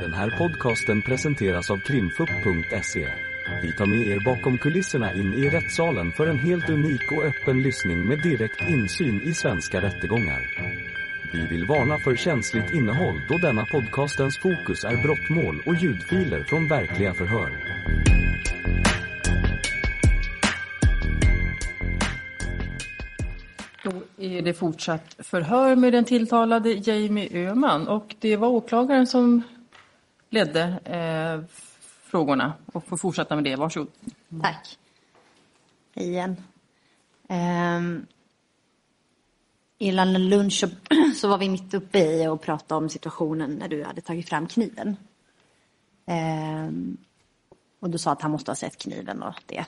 Den här podcasten presenteras av krimfupp.se. Vi tar med er bakom kulisserna in i rättssalen för en helt unik och öppen lyssning med direkt insyn i svenska rättegångar. Vi vill varna för känsligt innehåll då denna podcastens fokus är brottmål och ljudfiler från verkliga förhör. Då är det fortsatt förhör med den tilltalade Jamie Öhman och det var åklagaren som ledde eh, frågorna och får fortsätta med det. Varsågod. Tack. Hej igen. Um, innan lunch så, så var vi mitt uppe i och pratade om situationen när du hade tagit fram kniven. Um, och du sa att han måste ha sett kniven och det.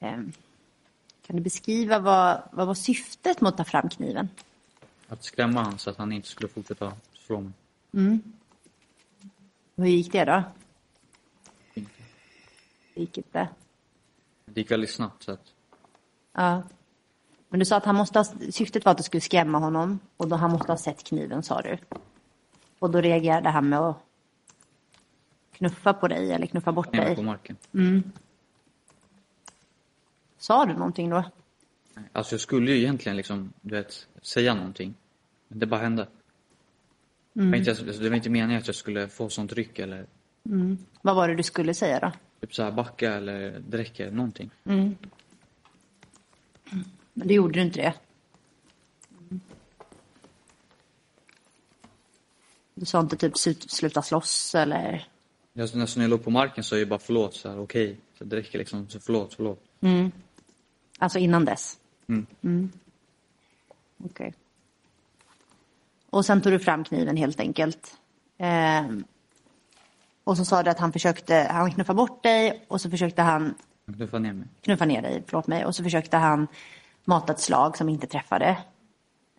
Um, kan du beskriva vad, vad var syftet med att ta fram kniven? Att skrämma han så att han inte skulle fortsätta slå mig. Mm. Hur gick det då? Det gick inte. Det gick väldigt snabbt så att Ja. Men du sa att han måste ha, syftet var att du skulle skrämma honom och då han måste ha sett kniven sa du. Och då reagerade han med att knuffa på dig eller knuffa bort dig. på marken. Sa du någonting då? Alltså jag skulle ju egentligen liksom, du vet, säga någonting. Men det bara hände. Var inte, alltså, det var inte meningen att jag skulle få sånt ryck eller Vad var det du skulle säga då? typ så här backa eller dräcka eller någonting. Men det gjorde du inte det. Du sa inte typ "Slut- sluta slåss eller? Jag, när jag låg på marken så är jag bara förlåt så här, okej. Så det räcker liksom, så förlåt, förlåt. Alltså innan dess? Mm. Okej. Och sen tog du fram kniven helt enkelt. Ehm. Och så sa du att han försökte, han knuffade bort dig och så försökte han knuffade ner mig. knuffa ner dig, förlåt mig, och så försökte han mata ett slag som inte träffade.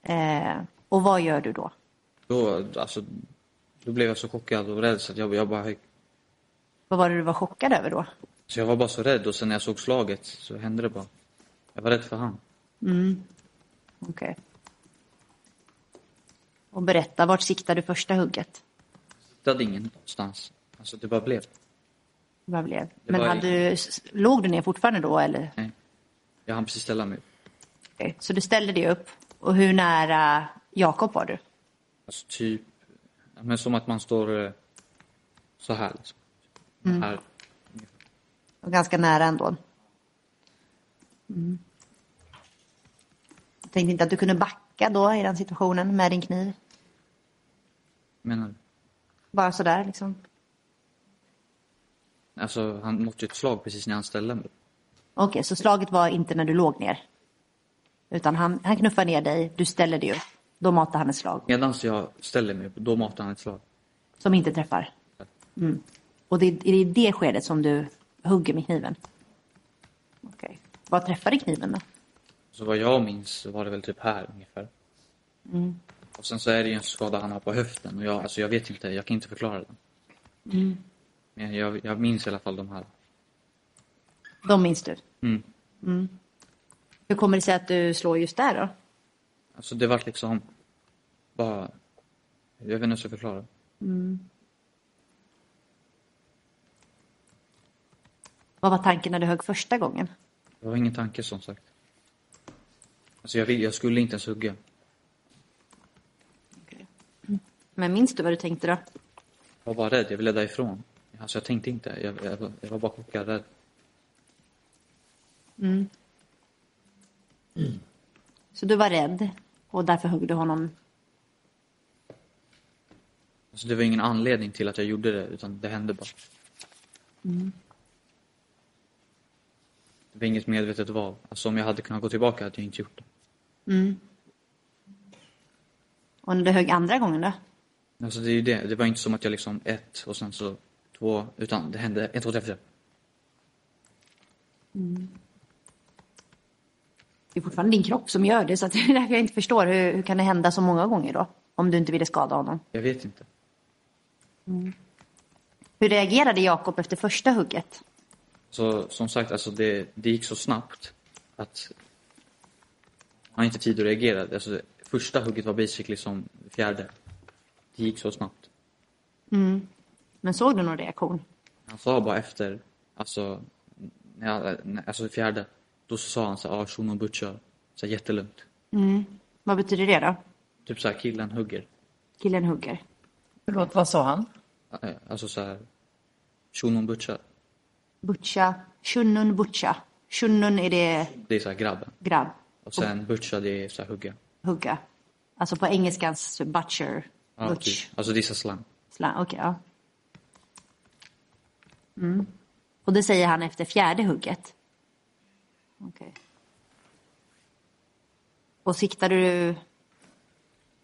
Eh, och vad gör du då? Då, alltså, då blev jag så chockad och rädd så att jag, jag bara Vad var det du var chockad över då? Så jag var bara så rädd och sen när jag såg slaget så hände det bara. Jag var rädd för han. Okej. Och berätta, vart siktade du första hugget? Det hade ingen någonstans. Alltså det bara blev. Vad blev? Det Men hade du, låg du ner fortfarande då eller? Nej. Jag hann precis ställa mig upp. Okej, Så du ställde dig upp. Och hur nära Jakob var du? Alltså typ, men som att man står eh, så här liksom. Här. Och ganska nära ändå. Mm. Jag tänkte inte att du kunde backa då i den situationen med din kniv? Menar du? Bara sådär liksom? Alltså han måste ju ett slag precis när han ställde mig. Okej, så slaget var inte när du låg ner? Utan han, han knuffar ner dig, du ställer dig upp. Då matar han ett slag Medan jag ställer mig upp, då matar han ett slag. som inte träffar. Mm. Och det är i det skedet som du hugger med kniven? Okej. Vad träffade kniven då? Så vad jag minns så var det väl typ här ungefär. Och sen så är det ju en skada han har på höften och jag, alltså jag vet inte, jag kan inte förklara den. Men jag, jag minns i alla fall de här. De minns du? Mm. Hur kommer det sig att du slår just där då? Alltså det vart liksom bara, jag vet inte hur jag ska förklara. Vad var tanken när du högg första gången? Det var ingen tanke som sagt. Alltså jag, vill, jag skulle inte ens hugga. Men minns du vad du tänkte då? Jag var bara rädd, jag ville därifrån. Alltså jag tänkte inte, jag, jag, var- jag var bara chockad, rädd. Så du var rädd och därför högg du honom? Alltså det var ingen anledning till att jag gjorde det, utan det hände bara. Det var inget medvetet val. Alltså om jag hade kunnat gå tillbaka hade jag inte gjort det. Och när du högg andra gången då? Alltså det är ju det, det var inte som att jag liksom ett och sen så två, utan det hände ett, två, tre, fyra. Det är fortfarande din kropp som gör det så att det är därför jag inte förstår. Hur, hur kan det hända så många gånger då? Om du inte ville skada honom. Jag vet inte. Hur reagerade Jakob efter första hugget? Så som sagt, alltså det, det gick så snabbt att har inte tid att reagera. Alltså, första hugget var basically som fjärde. Det gick så snabbt. Men såg du någon reaktion? Han sa bara efter, alltså, när jag, när, alltså fjärde, då så sa han så ja, ah, shunon butchar. Så här, jättelugnt. Vad betyder det då? Typ så här, killen hugger. Killen hugger. Förlåt, vad sa han? Eh, Alltså så här, shunon butchar. Butcha. Shunnun butcha. Shunnun är det Det är så här grabben. grabb. Och sen butcha, det är så här hugga. Hugga. Alltså på engelskans butcher. Ja, Butch. typ. Alltså det är så slang. Slang. Okej, ja. Mm. Och det säger han efter fjärde hugget? Okej. Och siktade du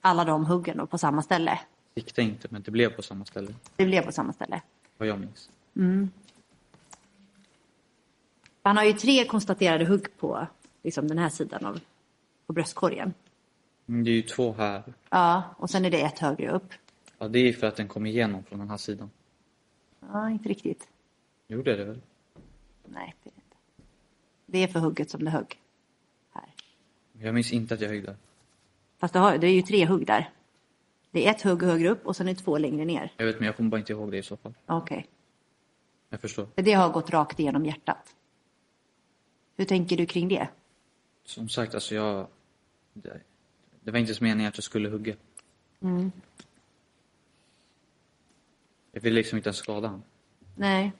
alla de huggen då på samma ställe? Sikta inte, men det blev på samma ställe. Det blev på samma ställe. Vad jag minns. Han har ju tre konstaterade hugg på liksom, den här sidan av på bröstkorgen. Men det är ju två här. Ja, och sen är det ett högre upp. Ja, det är för att den kom igenom från den här sidan. Ja, inte riktigt. Gjorde det väl? Nej, det är det inte. Det är för hugget som det högg. Här. Jag minns inte att jag högg där. Fast det, har, det är ju tre hugg där. Det är ett hugg högre upp och sen är det två längre ner. Jag vet, men jag kommer bara inte ihåg det i så fall. Okej. Jag förstår. Det har gått rakt igenom hjärtat. Hur tänker du kring det? Som sagt, alltså jag... Det, det var inte ens meningen att jag skulle hugga. Jag ville liksom inte ens skada honom. Nej.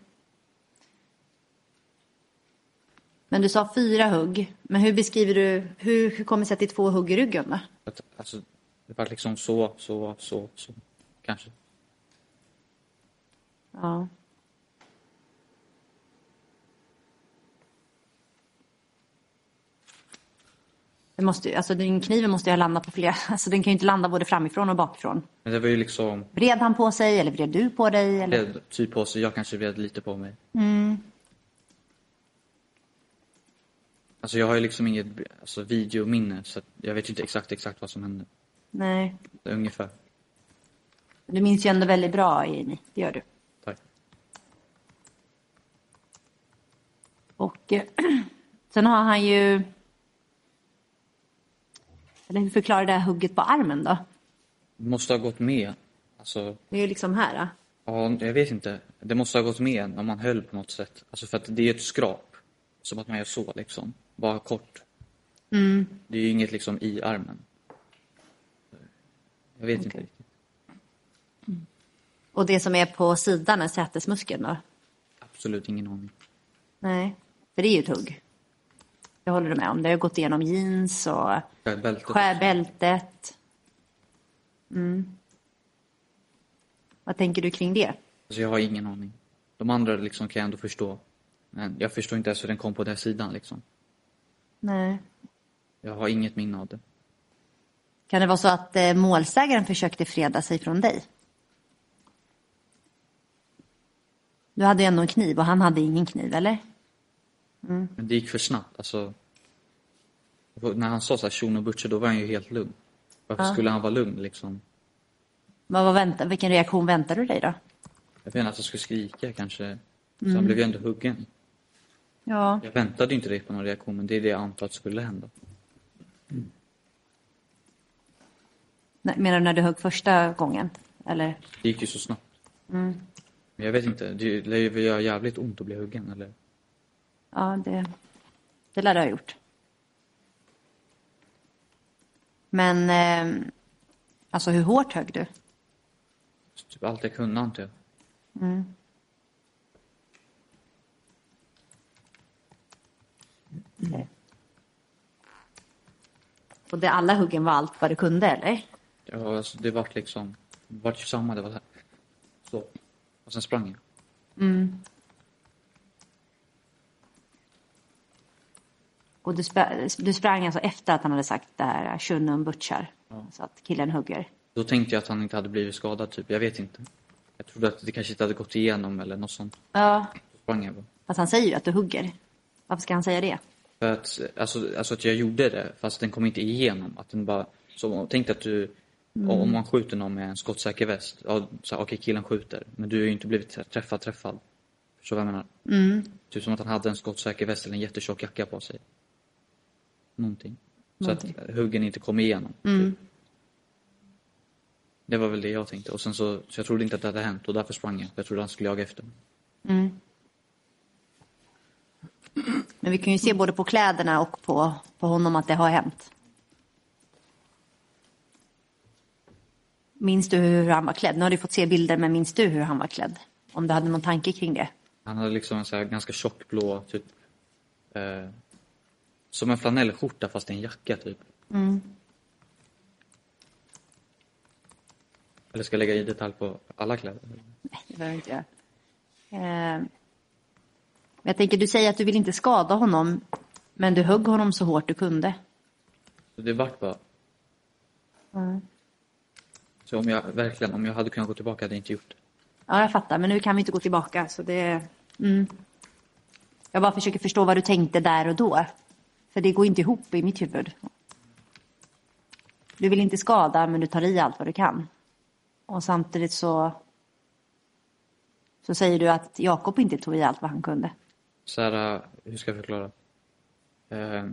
Men du sa fyra hugg. Men hur beskriver du, hur, hur kommer det sig att det är två hugg i ryggen då? Att, alltså, det var liksom så, så, så, så. Kanske. Ja. Det måste, alltså din kniven måste ju ha landat på flera, alltså den kan ju inte landa både framifrån och bakifrån. Men det var ju liksom... Vred han på sig eller vred du på dig? Eller? Vred typ på sig. Jag kanske vred lite på mig. Alltså jag har ju liksom inget alltså, videominne så jag vet ju inte exakt exakt vad som hände. Nej. Ungefär. Du minns ju ändå väldigt bra, Jamie. Det gör du. Tack. Och eh, sen har han ju... Eller hur förklarar det här hugget på armen då? Måste ha gått med. Alltså, Det är ju liksom här. Då. ja, jag vet inte. Det måste ha gått med om man höll på något sätt. Alltså för att det är ett skrap. Som att man gör så liksom. Bara kort. Det är ju inget liksom i armen. Jag vet inte Okej. riktigt. Och det som är på sidan är sätesmuskeln då? Absolut ingen aning. Nej, för det är ju ett hugg. Det håller du med om. Det har gått igenom jeans och Bältet. skärbältet. Mm. Vad tänker du kring det? Alltså jag har ingen aning. De andra liksom kan jag ändå förstå. Men jag förstår inte ens hur den kom på den sidan liksom. Nej. Jag har inget minne av det. Kan det vara så att eh, målsägaren försökte freda sig från dig? Du hade ju ändå en kniv och han hade ingen kniv, eller? Men det gick för snabbt. Alltså, när han sa så här Shuno Butcher, då var han ju helt lugn. Varför skulle han vara lugn liksom? Vad var vänta, vilken reaktion väntade du dig då? Jag vet inte att han skulle skrika kanske. Så han blev ju ändå huggen. Ja. Jag väntade inte direkt på någon reaktion, men det är det jag antar att skulle hända. Menar du när du högg första gången? Eller? Det gick ju så snabbt. Men jag vet inte, det lär ju göra jävligt ont att bli huggen, eller? Ja, det, det lär du ha gjort. Men, eh, alltså hur hårt högg du? Typ allt jag kunde, antar jag. Och det alla huggen var allt vad du kunde, eller? Ja, alltså, det vart liksom, det vart ju samma, det var så. Och sen sprang jag. Och du, du sprang alltså efter att han hade sagt det här, shunnum butchar. Så att killen hugger. Då tänkte jag att han inte hade blivit skadad, typ. Jag vet inte. Jag trodde att det kanske inte hade gått igenom eller något sånt. Ja. Så sprang jag bara. Fast han säger ju att du hugger. Varför ska han säga det? För att, alltså, alltså att jag gjorde det, fast den kom inte igenom. Att den bara, så tänk att du, om man skjuter någon med en skottsäker väst, ja, okej killen skjuter, men du har ju inte blivit träffad, träffad. Förstår du vad jag menar? Typ som att han hade en skottsäker väst eller en jättetjock jacka på sig. Någonting. Så att huggen inte kom igenom. Typ. Det var väl det jag tänkte. Och sen så, så jag trodde inte att det hade hänt och därför sprang jag. Jag trodde han skulle jaga efter mig. Mm. Men vi kan ju se både på kläderna och på, på honom att det har hänt. Minns du hur han var klädd? Nu har du fått se bilder, men minns du hur han var klädd? Om du hade någon tanke kring det? Han hade liksom en så ganska tjock blå, typ... Eh, som en flanellskjorta fast en jacka, typ. Mm. Eller ska jag lägga i detalj på alla kläder? Nej, det behöver inte jag. Eh, jag tänker, du säger att du vill inte skada honom, men du högg honom så hårt du kunde. Det vart bara... Mm. Så om jag verkligen, om jag hade kunnat gå tillbaka hade jag inte gjort det. Ja, jag fattar, men nu kan vi inte gå tillbaka, så det... Mm. Jag bara försöker förstå vad du tänkte där och då. För det går inte ihop i mitt huvud. Du vill inte skada, men du tar i allt vad du kan. Och samtidigt så... Så säger du att Jakob inte tog i allt vad han kunde. Så här, hur ska jag förklara? Eh,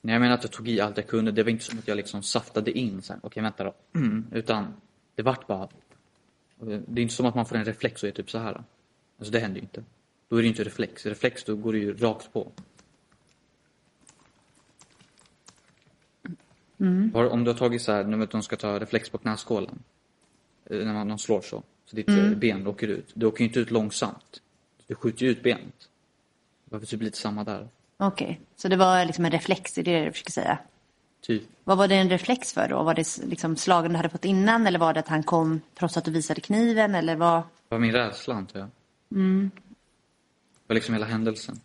när jag menar att jag tog i allt jag kunde, det var inte som att jag liksom saftade in sen. Okej, vänta då. Utan det vart bara... Eh, det är inte som att man får en reflex och är typ så här. Alltså det händer ju inte. Då är det ju inte reflex. Reflex, då går det ju rakt på. Har- Om du har tagit så här, när de ska ta reflex på knäskålen. eh, När man, de slår så. Så ditt eh, ben åker ut. Det åker ju inte ut långsamt. Du skjuter ju ut benet. Det var typ lite samma där. Okej, så det var liksom en reflex, är det det du försöker säga? Typ. Vad var det en reflex för då? Var det liksom slagen du hade fått innan eller var det att han kom trots att du visade kniven eller vad? Det var min rädsla antar jag. Det var liksom hela händelsen.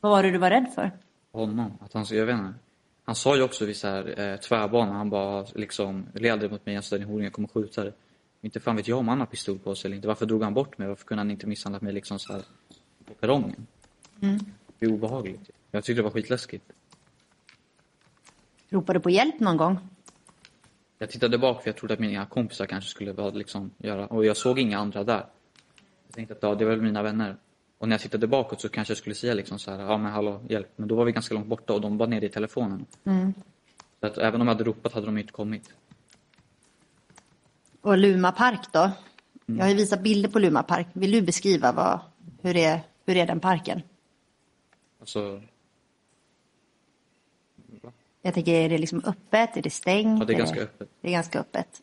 Vad var det du var rädd för? Honom. Att han, jag vet inte. Han sa ju också vid så här eh, tvärbana, han bara liksom led mot mig, alltså den horingen jag kommer skjuta dig. Inte fan vet jag om han har pistol på sig eller inte. Varför drog han bort mig? Varför kunde han inte misshandlat mig liksom så här på perrongen? Det är obehagligt. Jag tyckte det var skitläskigt. Ropade du på hjälp någon gång? Jag tittade bak för jag trodde att mina kompisar kanske skulle liksom göra, och jag såg inga andra där. Jag tänkte att ja, det var väl mina vänner. Och när jag tittade bakåt så kanske jag skulle säga liksom så här, ja men hallå, hjälp. Men då var vi ganska långt borta och de var nere i telefonen. Så att även om jag hade ropat hade de inte kommit. Och Luma park då? Jag har ju visat bilder på Luma park. Vill du beskriva vad, hur, är, hur är den parken? Alltså, Jag tänker, är det liksom öppet? Är det stängt? ja, det är ganska öppet. Det är ganska öppet.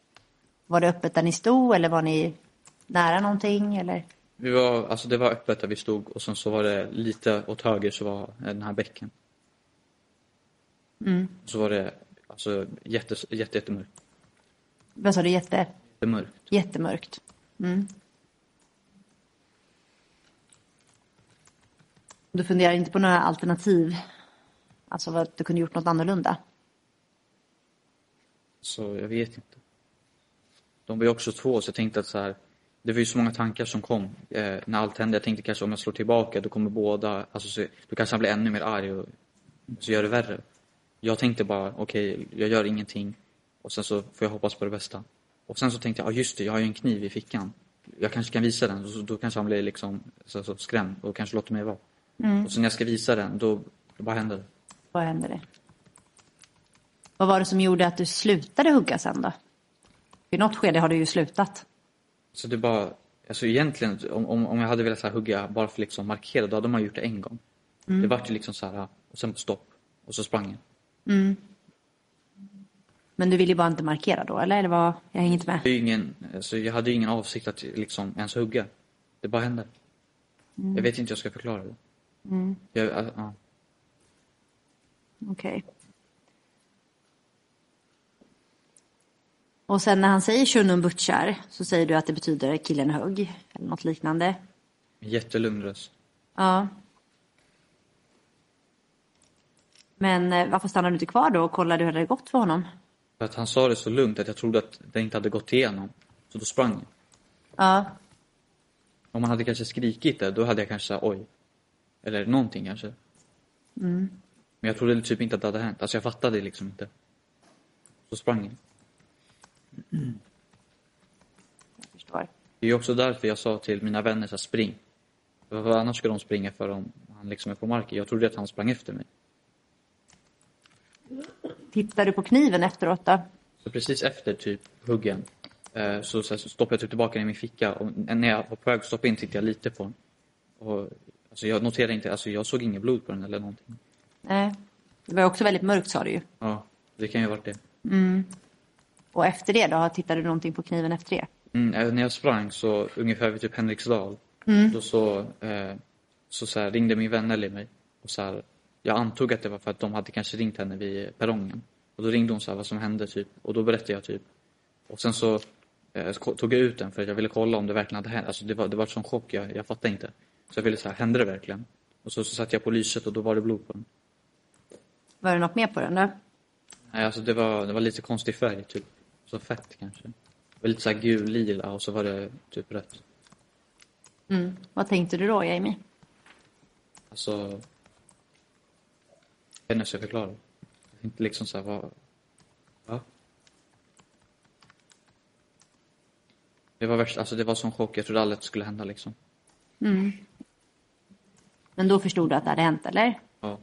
Var det öppet där ni stod eller var ni nära någonting? Eller? Vi var, alltså det var öppet där vi stod och sen så var det lite åt höger så var den här bäcken. Så var det alltså jätte, jätte, jättemörkt. Vad sa du? Jätte, Jättemörkt. jättemörkt. Mm. Du funderar inte på några alternativ? Alltså vad du kunde gjort något annorlunda? Så jag vet inte. De var ju också två så jag tänkte att så här, det var ju så många tankar som kom eh, när allt hände. Jag tänkte kanske om jag slår tillbaka då kommer båda, alltså så, då kanske han blir ännu mer arg och så gör det värre. Jag tänkte bara, okej, jag gör ingenting och sen så får jag hoppas på det bästa. Och sen så tänkte jag, ja just det, jag har ju en kniv i fickan. Jag kanske kan visa den, så, då kanske han blir liksom så, så skrämd och kanske låter mig vara. Och så när jag ska visa den, då, då bara händer det. Vad hände det? Vad var det som gjorde att du slutade hugga sen då? I något skede har du ju slutat. Så det bara, alltså egentligen om, om, om jag hade velat så hugga bara för liksom markera, då hade man gjort det en gång. Det vart ju liksom så här, och sen på stopp. Och så sprang jag. Men du ville ju bara inte markera då, eller? eller vad? Jag hänger inte med. Det är ingen, alltså jag hade ingen avsikt att liksom ens hugga. Det bara hände. Jag vet inte hur jag ska förklara det. Jag, äh, ja. Okej. Och sen när han säger Shunun Butchar så säger du att det betyder killen högg eller något liknande. Jättelugn röst. Ja. Men eh, varför stannade du inte kvar då och kollade hur det hade gått för honom? För att han sa det så lugnt att jag trodde att det inte hade gått igenom. Så då sprang jag. Ja. Om man hade kanske skrikit det, då hade jag kanske sagt oj. Eller någonting kanske. Men jag trodde typ inte att det hade hänt. Alltså jag fattade liksom inte. Så sprang jag. Jag förstår. Det är också därför jag sa till mina vänner så här, spring. För annars ska de springa för om han liksom är på marken? Jag trodde att han sprang efter mig. Tittar du på kniven efteråt då? Så precis efter typ huggen eh, så, så, så stoppade jag typ tillbaka den i min ficka och när jag var på väg att stoppa in tittade jag lite på den. Och, alltså jag noterade inte, alltså jag såg inget blod på den eller någonting. Nej. Det var också väldigt mörkt sa du ju. Ja, det kan ju ha varit det. Och efter det då, tittade du någonting på kniven efter det? Mm, eh, när jag sprang så ungefär vid typ Henriksdal. Då så, eh, så, så här, ringde min vän Nelly mig. Och så här, jag antog att det var för att de hade kanske ringt henne vid perrongen. Och då ringde hon så här vad som hände typ. Och då berättade jag typ. Och sen så eh, tog jag ut den för att jag ville kolla om det verkligen hade hänt. Alltså det var, det var en sån chock, jag, jag fattade inte. Så jag ville så här, hände det verkligen? Och så, så satte jag på lyset och då var det blod på den. Var det något mer på den då? Nej, alltså det var, det var lite konstig färg typ. Så fett kanske. Det var lite så här gul, lila och så var det typ rött. Mm. Vad tänkte du då, Jamie? Alltså... Jag vet inte hur jag ska förklara. Jag tänkte liksom så här, vad... Va? Det var värst, alltså det var sån chock. Jag trodde aldrig att det skulle hända liksom. Men då förstod du att det hade hänt, eller? Ja.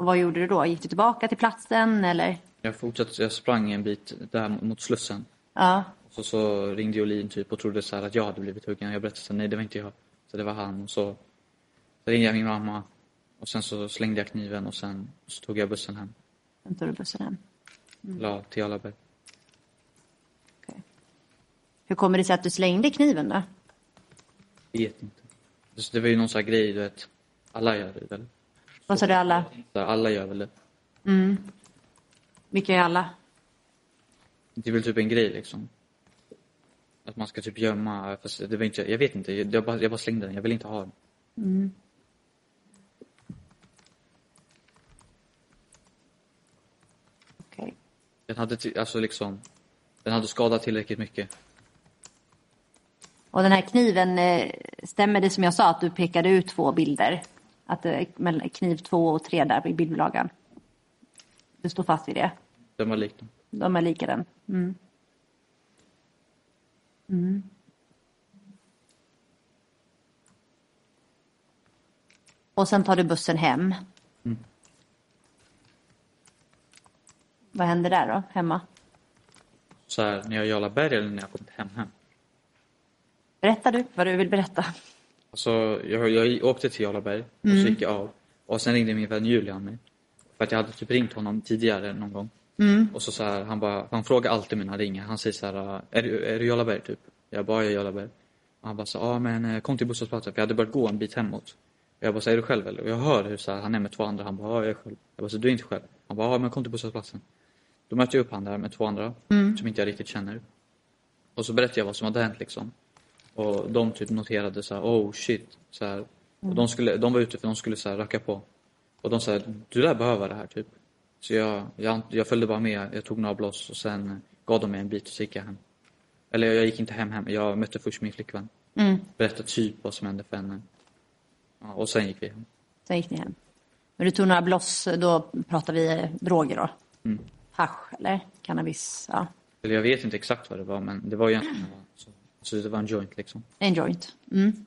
Och vad gjorde du då? Gick du tillbaka till platsen, eller? Jag fortsatte, jag sprang en bit där mot Slussen. Ja. Och så, så ringde Jolin typ och trodde så här att jag hade blivit huggen. Jag berättade så här, nej det var inte jag. Så det var han. Och så, så ringde jag min mamma. Och sen så slängde jag kniven och sen så tog jag bussen hem. Sen tog du bussen hem. La till Jarlaberg. Okej. Hur kommer det sig att du slängde kniven då? Jag vet inte. Det var ju någon sån här grej, du vet. Alla gör det väl? Vad sa du alla? Alla gör väl det. Vilka är alla? Det är väl typ en grej liksom. Att man ska typ gömma, fast det var inte, jag vet inte, jag bara, jag bara slängde den, jag vill inte ha den. Okej. Den hade alltså liksom, den hade skadat tillräckligt mycket. Och den här kniven, eh, stämmer det som jag sa att du pekade ut två bilder? Att det är mellan kniv två och tre där i bildbilagan? Du står fast vid det? Den var lik den. De är lika den? Mm. Mm. Och sen tar du bussen hem. Vad händer där då, hemma? Så här, när jag är i Jarlaberg eller när jag kommit hem hem. Berätta du vad du vill berätta. Alltså, jag, jag åkte till Jarlaberg och så gick jag av. Och sen ringde min vän Julian mig. För att jag hade typ ringt honom tidigare någon gång. Och så, så här, han bara, han frågar alltid när han ringer. Han säger så här, är du, är du Jarlaberg typ? Jag bara, jag är Jarlaberg. Och han bara så ja men eh, kom till busshållplatsen. För jag hade börjat gå en bit hemåt. Och jag bara, så är du själv eller? Och jag hör hur så här, han är med två andra. Han bara, ja jag är själv. Jag bara, så du är inte själv? Han bara, ja men kom till busshållplatsen. Då mötte jag upp han där med två andra. Som inte jag riktigt känner. Och så berättade jag vad som hade hänt liksom. Och de typ noterade så här, oh shit. Så här. Och de, skulle, de var ute för de skulle så här racka på. Och de sa, du lär behöva det här typ. Så jag, jag, jag följde bara med, jag tog några blås och sen gav de mig en bit och så gick jag hem. Eller jag gick inte hem hem, jag mötte först min flickvän. Berättade typ vad som hände för henne. Ja, och sen gick vi hem. Sen gick ni hem. Men du tog några bloss, då pratar vi droger då? Hasch eller cannabis? Ja. Eller jag vet inte exakt vad det var men det var egentligen så, så det var en joint liksom. En joint. Mm.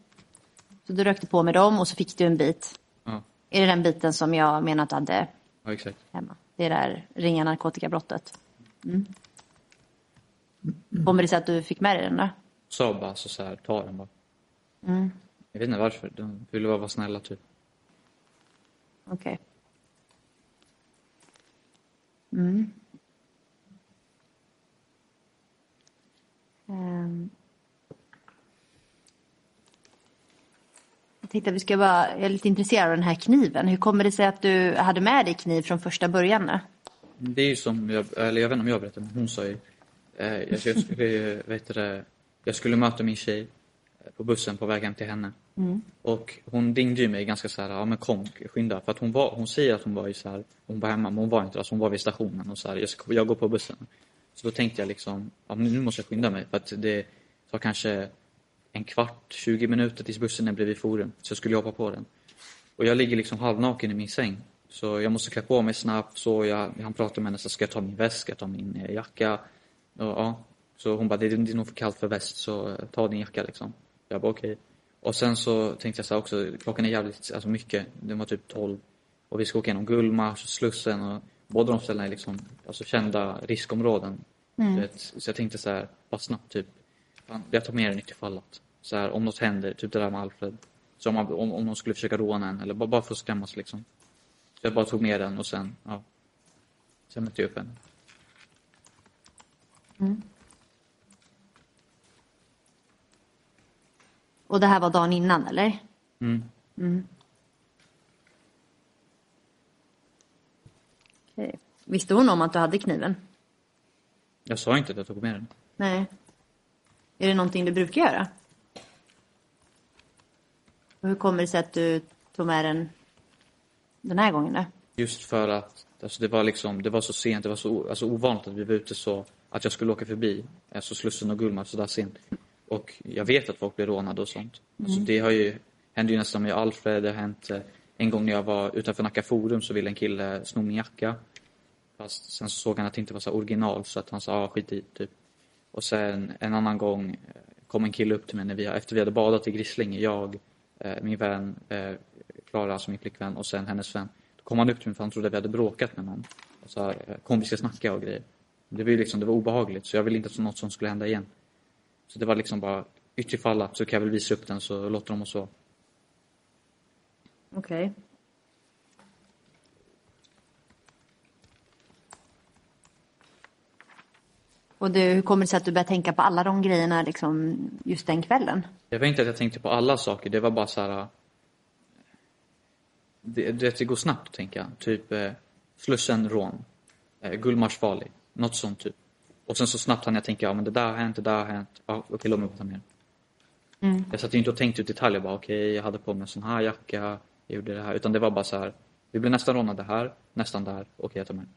Så du rökte på med dem och så fick du en bit. Ja, Är det den biten som jag menar att du hade ja exakt. hemma? Det är där ringa narkotikabrottet. Mm. Kommer det sig att du fick med dig den då? Sa bara så, så här, ta den bara. Jag vet inte varför, de ville bara vara snälla typ. Okej. Mm. Ehm. Tänkte att vi ska bara, jag är lite intresserad av den här kniven. Hur kommer det sig att du hade med dig kniv från första början? Det är ju som, jag, eller jag vet inte om jag berättade, men hon sa ju, eh, jag, skulle, vet det, jag skulle möta min tjej eh, på bussen på väg hem till henne. Och hon ringde ju mig ganska så här, ja men kom, skynda. För att hon var, hon säger att hon var ju så här, hon var hemma, men hon var inte där, så hon var vid stationen och så här, jag, ska, jag går på bussen. Så då tänkte jag liksom, ja nu måste jag skynda mig för att det tar kanske en kvart, 20 minuter tills bussen är bredvid Forum. Så jag skulle hoppa på den. Och jag ligger liksom halvnaken i min säng. Så jag måste klä på mig snabbt. Så jag, han pratar med henne, så ska jag ta min väst, ska jag ta min eh, jacka? Och, ja. Så hon bara, det är, det är nog för kallt för väst, så eh, ta din jacka liksom. Jag bara okej. Och sen så tänkte jag så här också, klockan är jävligt, alltså mycket. Det var typ 12. Och vi ska åka genom Gullmars och Slussen och båda de ställena är liksom alltså, kända riskområden. Vet, så jag tänkte så här, bara snabbt typ, fan, jag tar med den ifall att. Så här, om något händer, typ det där med Alfred. Så om, om, om någon skulle försöka råna en eller bara, bara för att skrämmas liksom. Så jag bara tog med den och sen, ja. Sen mötte jag upp henne. Och det här var dagen innan eller? Mm. Okej. Visste hon om att du hade kniven? Jag sa inte att jag tog med den. Nej. Är det någonting du brukar göra? Och hur kommer det sig att du tog med den den här gången då? Just för att alltså det var liksom, det var så sent, det var så alltså ovanligt att vi var ute så, att jag skulle åka förbi alltså Slussen och Gullmarn så där sent. Och jag vet att folk blir rånade och sånt. Alltså det har ju, hände ju nästan med Alfred, det har hänt eh, en gång när jag var utanför Nacka Forum så ville en kille sno min jacka. Fast sen så såg han att det inte var så original så att han sa ah, skit i typ. Och sen en annan gång eh, kom en kille upp till mig när vi, efter vi hade badat i Grisslinge, jag, eh, min vän, eh, Klara, alltså min flickvän och sen hennes vän. Då kom han upp till mig för han trodde vi hade bråkat med någon. Och sa, kom vi ska snacka och grejer. Det var ju liksom, det var obehagligt så jag ville inte att något sånt skulle hända igen. Så det var liksom bara, ytterfall att så kan jag väl visa upp den så låter de oss vara. Okej. Och du, hur kommer det sig att du började tänka på alla de grejerna liksom just den kvällen? Det var inte att jag tänkte på alla saker, det var bara så här. Det, det, det går snabbt tänker jag. Typ eh, Slussen rån. Eh, Gullmarsfarlig. Något sånt typ. Och sen så snabbt hann jag tänka, ja men det där har hänt, det där har hänt. Ja, okej låt mig ta med den. Jag satt ju inte och tänkte ut detaljer bara, okej jag hade på mig en sån här jacka, jag gjorde det här. Utan det var bara så här, vi blev nästan rånade här, nästan där, okej jag tar med den.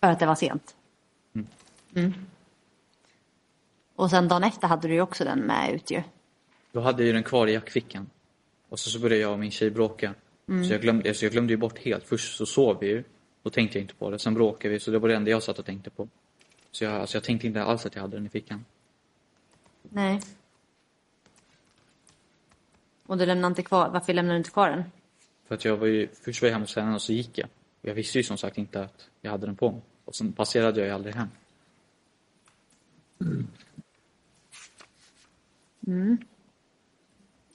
För att det var sent? Mm. Och sen dagen efter hade du ju också den med ut ju. Då hade jag ju den kvar i jackfickan. Och så, så började jag och min tjej bråka. Så, jag glömde, så jag glömde ju bort helt. Först så sov vi ju. Då tänkte jag inte på det. Sen bråkade vi, så det var det enda jag satt och tänkte på. Så jag, alltså jag tänkte inte alls att jag hade den i fickan. Nej. Och du lämnade inte kvar, varför lämnade du inte kvar den? För att jag var ju, först var jag hemma hos henne och så gick jag. Jag visste ju som sagt inte att jag hade den på mig. Och sen passerade jag ju aldrig hem.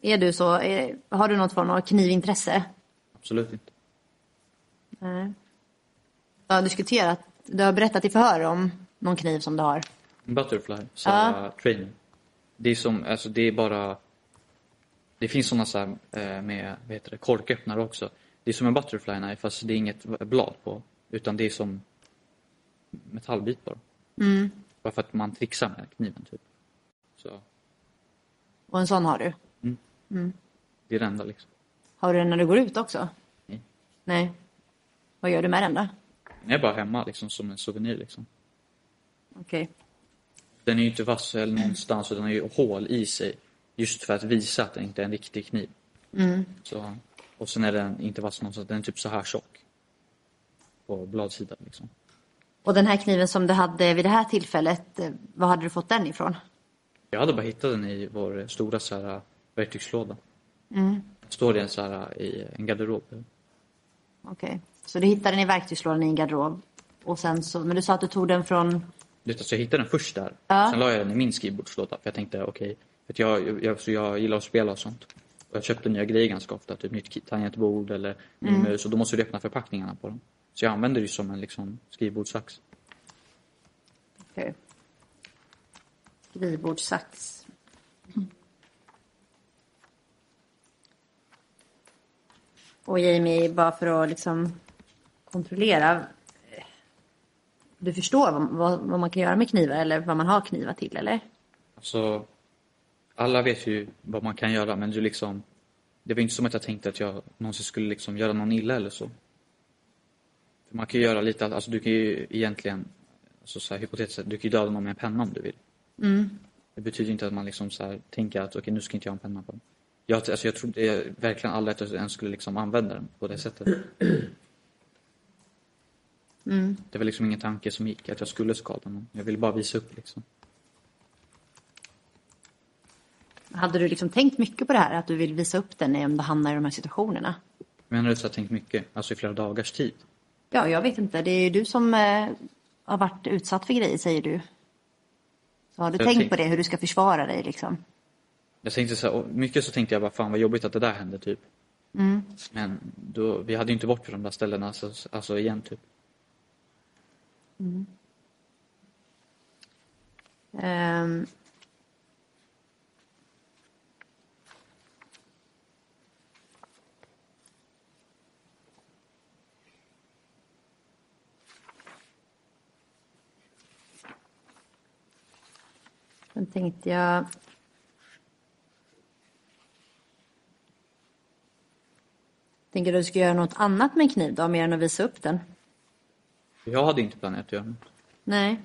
Är du så, är, har du något form av knivintresse? Absolut inte. Nej. Du har diskuterat, du har berättat i förhör om någon kniv som du har. Butterfly, Sarah Trainer. Det är som, alltså det är bara... Det finns sådana så här, eh, med, vad heter det, korköppnare också. Det är som en Butterfly knife fast det är inget blad på. Utan det är som metallbit bara. Bara för att man trixar med kniven typ. Så Och en sån har du. det är det enda liksom. Har du den när du går ut också? Nej. Nej. Vad gör du med den då? Den är bara hemma liksom som en souvenir liksom. Okej. Den är ju inte vass eller någonstans utan den har ju hål i sig. Just för att visa att det inte är en riktig kniv. Så, och sen är den inte vass någonstans, den är typ så här tjock. På bladsidan liksom. Och den här kniven som du hade vid det här tillfället, eh, var hade du fått den ifrån? Jag hade bara hittat den i vår stora så här, verktygslåda. Mm. Står det en så här, i en garderob. Okej. Så du hittade den i verktygslådan i en garderob. Och sen så, men du sa att du tog den från... Alltså, jag hittade den först där. Ja. Sen la jag den i min skrivbordslåda. För jag tänkte okej, att jag, jag, så jag gillar att spela och sånt. Och jag köpte nya grejer ganska ofta. Typ nytt tangentbord eller ny mus. Och då måste du öppna förpackningarna på dem. Så jag använder det som en liksom, skrivbordssax. Okej. Skrivbordssax. Och Jamie, bara för att liksom kontrollera. Du förstår vad, vad, vad man kan göra med knivar eller vad man har knivar till, eller? Alltså, alla vet ju vad man kan göra men du liksom Det var inte som att jag tänkte att jag någonsin skulle liksom göra någon illa eller så. Man kan göra lite, alltså du kan ju egentligen Alltså så här, hypotetiskt sett, du kan ju döda någon med en penna om du vill. Det betyder inte att man liksom så här, tänker att okej nu ska inte jag ha en penna på den. Jag, alltså jag trodde verkligen aldrig att jag ens skulle liksom använda den på det sättet. Det var liksom ingen tanke som gick att jag skulle skada någon. Jag ville bara visa upp liksom. Hade du liksom tänkt mycket på det här, att du vill visa upp den om du hamnar i de här situationerna? Men Menar du så jag har tänkt mycket? Alltså i flera dagars tid? Ja, jag vet inte. Det är ju du som eh, har varit utsatt för grejer, säger du. Så har du Jag tänkt tänk- på det, hur du ska försvara dig liksom? Jag tänkte så här, mycket så tänkte jag bara fan vad jobbigt att det där hände typ. Mm. Men då, vi hade ju inte varit på de där ställena alltså, alltså igen typ. Ehm. Sen tänkte jag... Tänker du ska göra något annat med en kniv då, mer än att visa upp den? Jag hade inte planerat att göra något. Nej.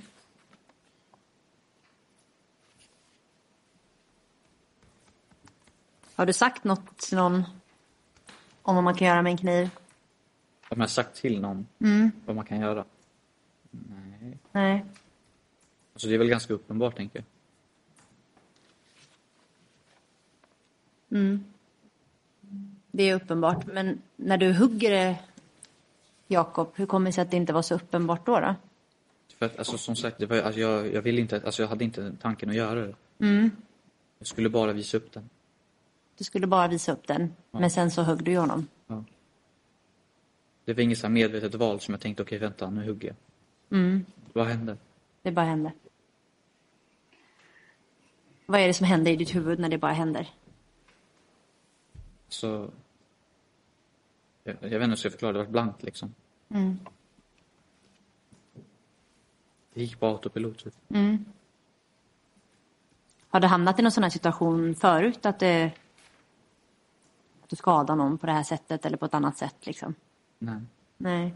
Har du sagt något till någon om vad man kan göra med en kniv? Om jag sagt till någon vad man kan göra? Nej. Nej. Alltså det är väl ganska uppenbart tänker jag. Det är uppenbart. Men när du hugger det, Jakob, hur kommer det sig att det inte var så uppenbart då? då? För att, alltså som sagt, det var, alltså, jag, jag ville inte, alltså jag hade inte tanken att göra det. Jag skulle bara visa upp den. Du skulle bara visa upp den, men sen så högg du ju honom. Ja. Det var inget så medvetet val som jag tänkte, okej vänta, nu hugger jag. Vad hände? Det bara hände. Vad är det som händer i ditt huvud när det bara händer? Så... Jag, jag vet inte hur jag ska förklara, det var blankt liksom. Det gick på autopilot typ. Har du hamnat i någon sån här situation förut? Att, det, att du skadar någon på det här sättet eller på ett annat sätt? Liksom? Nej. Nej.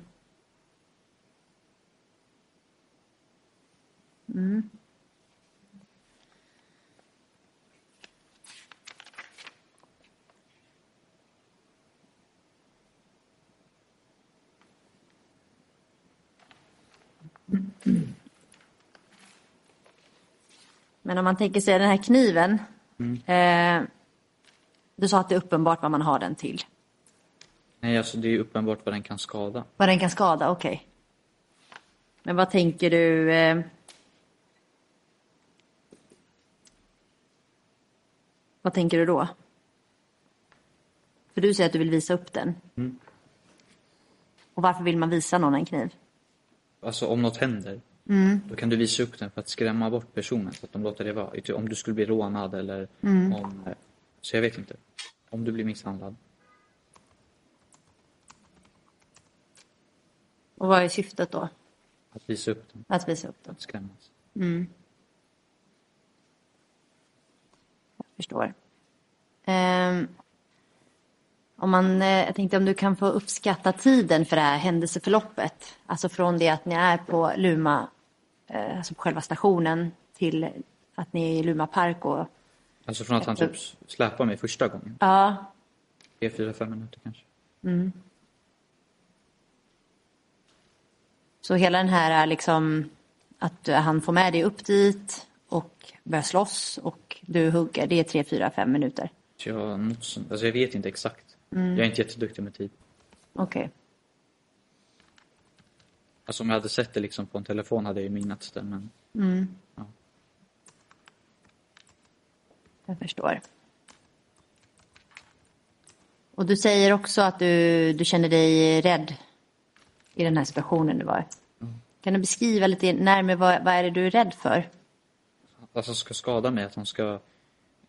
Men om man tänker sig den här kniven. Eh, du sa att det är uppenbart vad man har den till. Nej, alltså det är uppenbart vad den kan skada. Vad den kan skada, okej. Men vad tänker du? Eh... Vad tänker du då? För du säger att du vill visa upp den. Och varför vill man visa någon en kniv? Alltså om något händer, då kan du visa upp den för att skrämma bort personen så att de låter det vara. Om du skulle bli rånad eller om... eh, Så jag vet inte. Om du blir misshandlad. Och vad är syftet då? Att visa upp den, Att visa upp den. att skrämmas. Jag förstår. Ehm, om man, eh, jag tänkte om du kan få uppskatta tiden för det här händelseförloppet. Alltså från det att ni är på Luma, eh, alltså på själva stationen, till att ni är i Luma park och... Alltså från att han typ släpar mig första gången. Ja, Tre, fyra, fem minuter kanske. så hela den här är liksom att han får med dig upp dit och börjar slåss och du hugger, det är tre, fyra, fem minuter. Jag, något sånt, alltså jag vet inte exakt. Jag är inte jätteduktig med tid. Okej. Alltså om jag hade sett det liksom på en telefon hade jag ju minnats det men Jag förstår. Och du säger också att du, du känner dig rädd i den här situationen du var. Kan du beskriva lite närmare vad, vad är det du är rädd för? alltså ska skada mig att han ska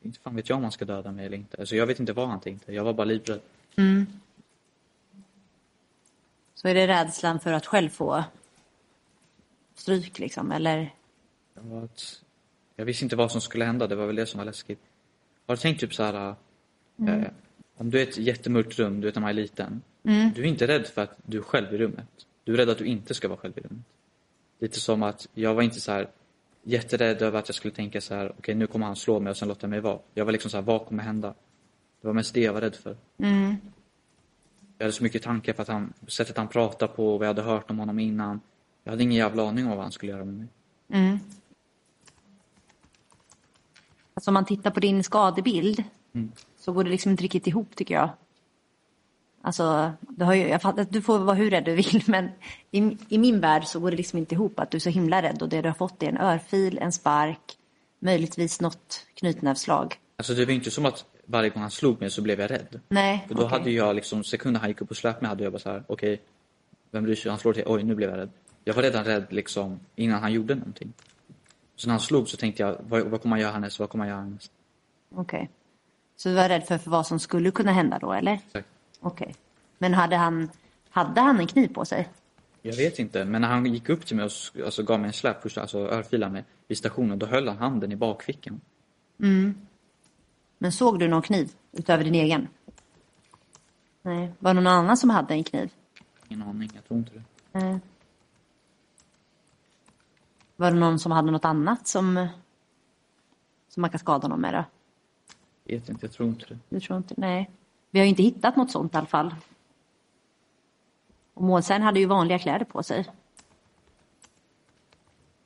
inte fan vet jag om han ska döda mig eller inte. Alltså jag vet inte vad han tänkte. Jag var bara livrädd. Så är det rädslan för att själv få stryk liksom, eller? Jag, visste inte vad som skulle hända. Det var väl det som var läskigt. Har du tänkt typ så här. Eh, om du är i ett jättemörkt rum, du vet när man är liten. Du är inte rädd för att du är själv i rummet. Du är rädd att du inte ska vara själv i rummet. Lite som att jag var inte så här jätterädd över att jag skulle tänka så här. Okej nu kommer han slå mig och sen låta mig vara. Jag var liksom så här, vad kommer hända? Det var mest det jag var rädd för. Jag hade så mycket tankar på att han, sättet han pratade på vad jag hade hört om honom innan. Jag hade ingen jävla aning om vad han skulle göra med mig. Alltså om man tittar på din skadebild så går det liksom inte riktigt ihop tycker jag. Alltså, du, har ju, jag fattar, att du får vara hur rädd du vill, men i, i min värld så går det liksom inte ihop att du är så himla rädd och det du har fått är en örfil, en spark, möjligtvis något knytnävsslag. Alltså det var inte som att varje gång han slog mig så blev jag rädd. Nej, För då okej. hade jag liksom, sekunden han gick upp och slöt mig hade jag bara så här, okej, vem bryr sig? Han slår till, oj nu blev jag rädd. Jag var redan rädd liksom innan han gjorde någonting. Så när han slog så tänkte jag, vad, vad kommer han göra härnäst? Vad kommer han göra härnäst? Okej. Så du var rädd för, för vad som skulle kunna hända då, eller? Exakt. Okej. Men hade han, hade han en kniv på sig? Jag vet inte, men när han gick upp till mig och alltså, gav mig en släp, alltså örfilade mig vid stationen, då höll han handen i bakfickan. Men såg du någon kniv utöver din egen? Nej. Var det någon annan som hade en kniv? Ingen aning, jag tror inte det. Nej. Var det någon som hade något annat som, som man kan skada honom med då? Vet inte, jag tror inte det. Du tror inte? Nej. Vi har ju inte hittat något sånt i alla fall. Och målsägaren hade ju vanliga kläder på sig.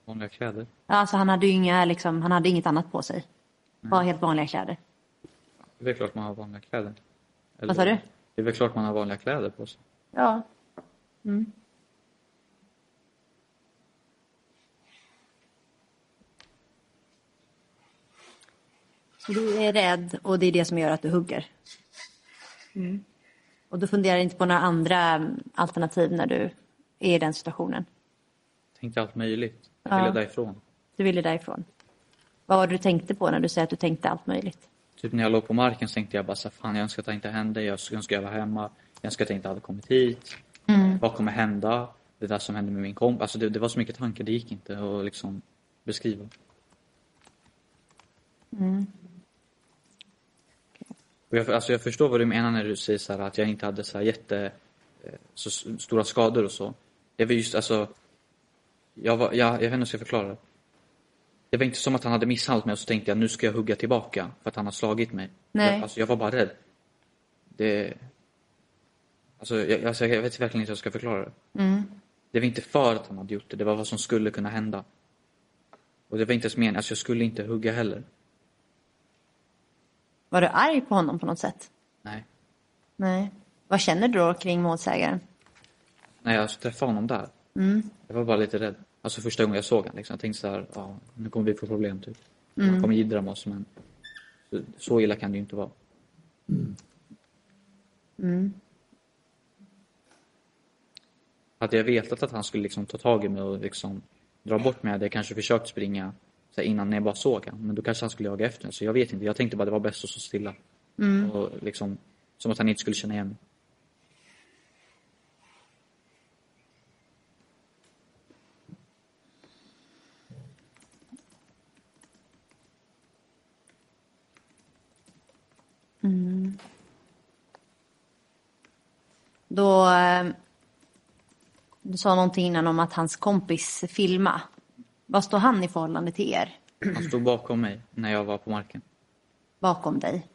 Vanliga kläder. Ja, Alltså han hade ju inga, liksom, han hade inget annat på sig. Bara helt vanliga kläder. Det är klart man har vanliga kläder. Eller, Vad sa du? Det är väl klart man har vanliga kläder på sig. Ja. Mm. Så du är rädd och det är det som gör att du hugger? Mm. Och du funderar inte på några andra alternativ när du är i den situationen? Tänkte allt möjligt. Jag Ja. ville därifrån. Du ville därifrån? Vad var det du tänkte på när du säger att du tänkte allt möjligt? Typ när jag låg på marken så tänkte jag bara så fan jag önskar att det inte hände, jag önskar jag var hemma, jag önskar att jag inte hade kommit hit. Vad kommer hända? Det där som hände med min kompis. Alltså det, det var så mycket tankar, det gick inte att liksom beskriva. Och jag, alltså jag förstår vad du menar när du säger så här, att jag inte hade så här jätte eh, så stora skador och så. Det var just alltså jag, var, jag, jag vet inte hur jag ska förklara det. Det var inte som att han hade misshandlat mig och så tänkte jag nu ska jag hugga tillbaka för att han har slagit mig. Nej. Jag, alltså jag var bara rädd. Det... Alltså jag, alltså jag vet verkligen inte hur jag ska förklara det. Det var inte för att han hade gjort det, det var vad som skulle kunna hända. Och det var inte ens meningen, alltså jag skulle inte hugga heller. Var du arg på honom på något sätt? Nej. Nej. Vad känner du då kring målsägaren? När jag träffade honom där. Jag var bara lite rädd. Alltså första gången jag såg honom liksom. Jag tänkte så här, ja, nu kommer vi få problem typ. Han kommer jiddra med oss men så, så illa kan det ju inte vara. Hade jag vetat att han skulle liksom ta tag i mig och liksom dra bort mig hade jag kanske försökt springa så innan jag bara såg honom. Men då kanske han skulle jaga efter mig. Så jag vet inte. Jag tänkte bara det var bäst att stå stilla. Och liksom, som att han inte skulle känna igen mig. Då... Eh, du sa någonting innan om att hans kompis filma. Vad står han i förhållande till er? Han stod bakom mig när jag var på marken. Bakom dig?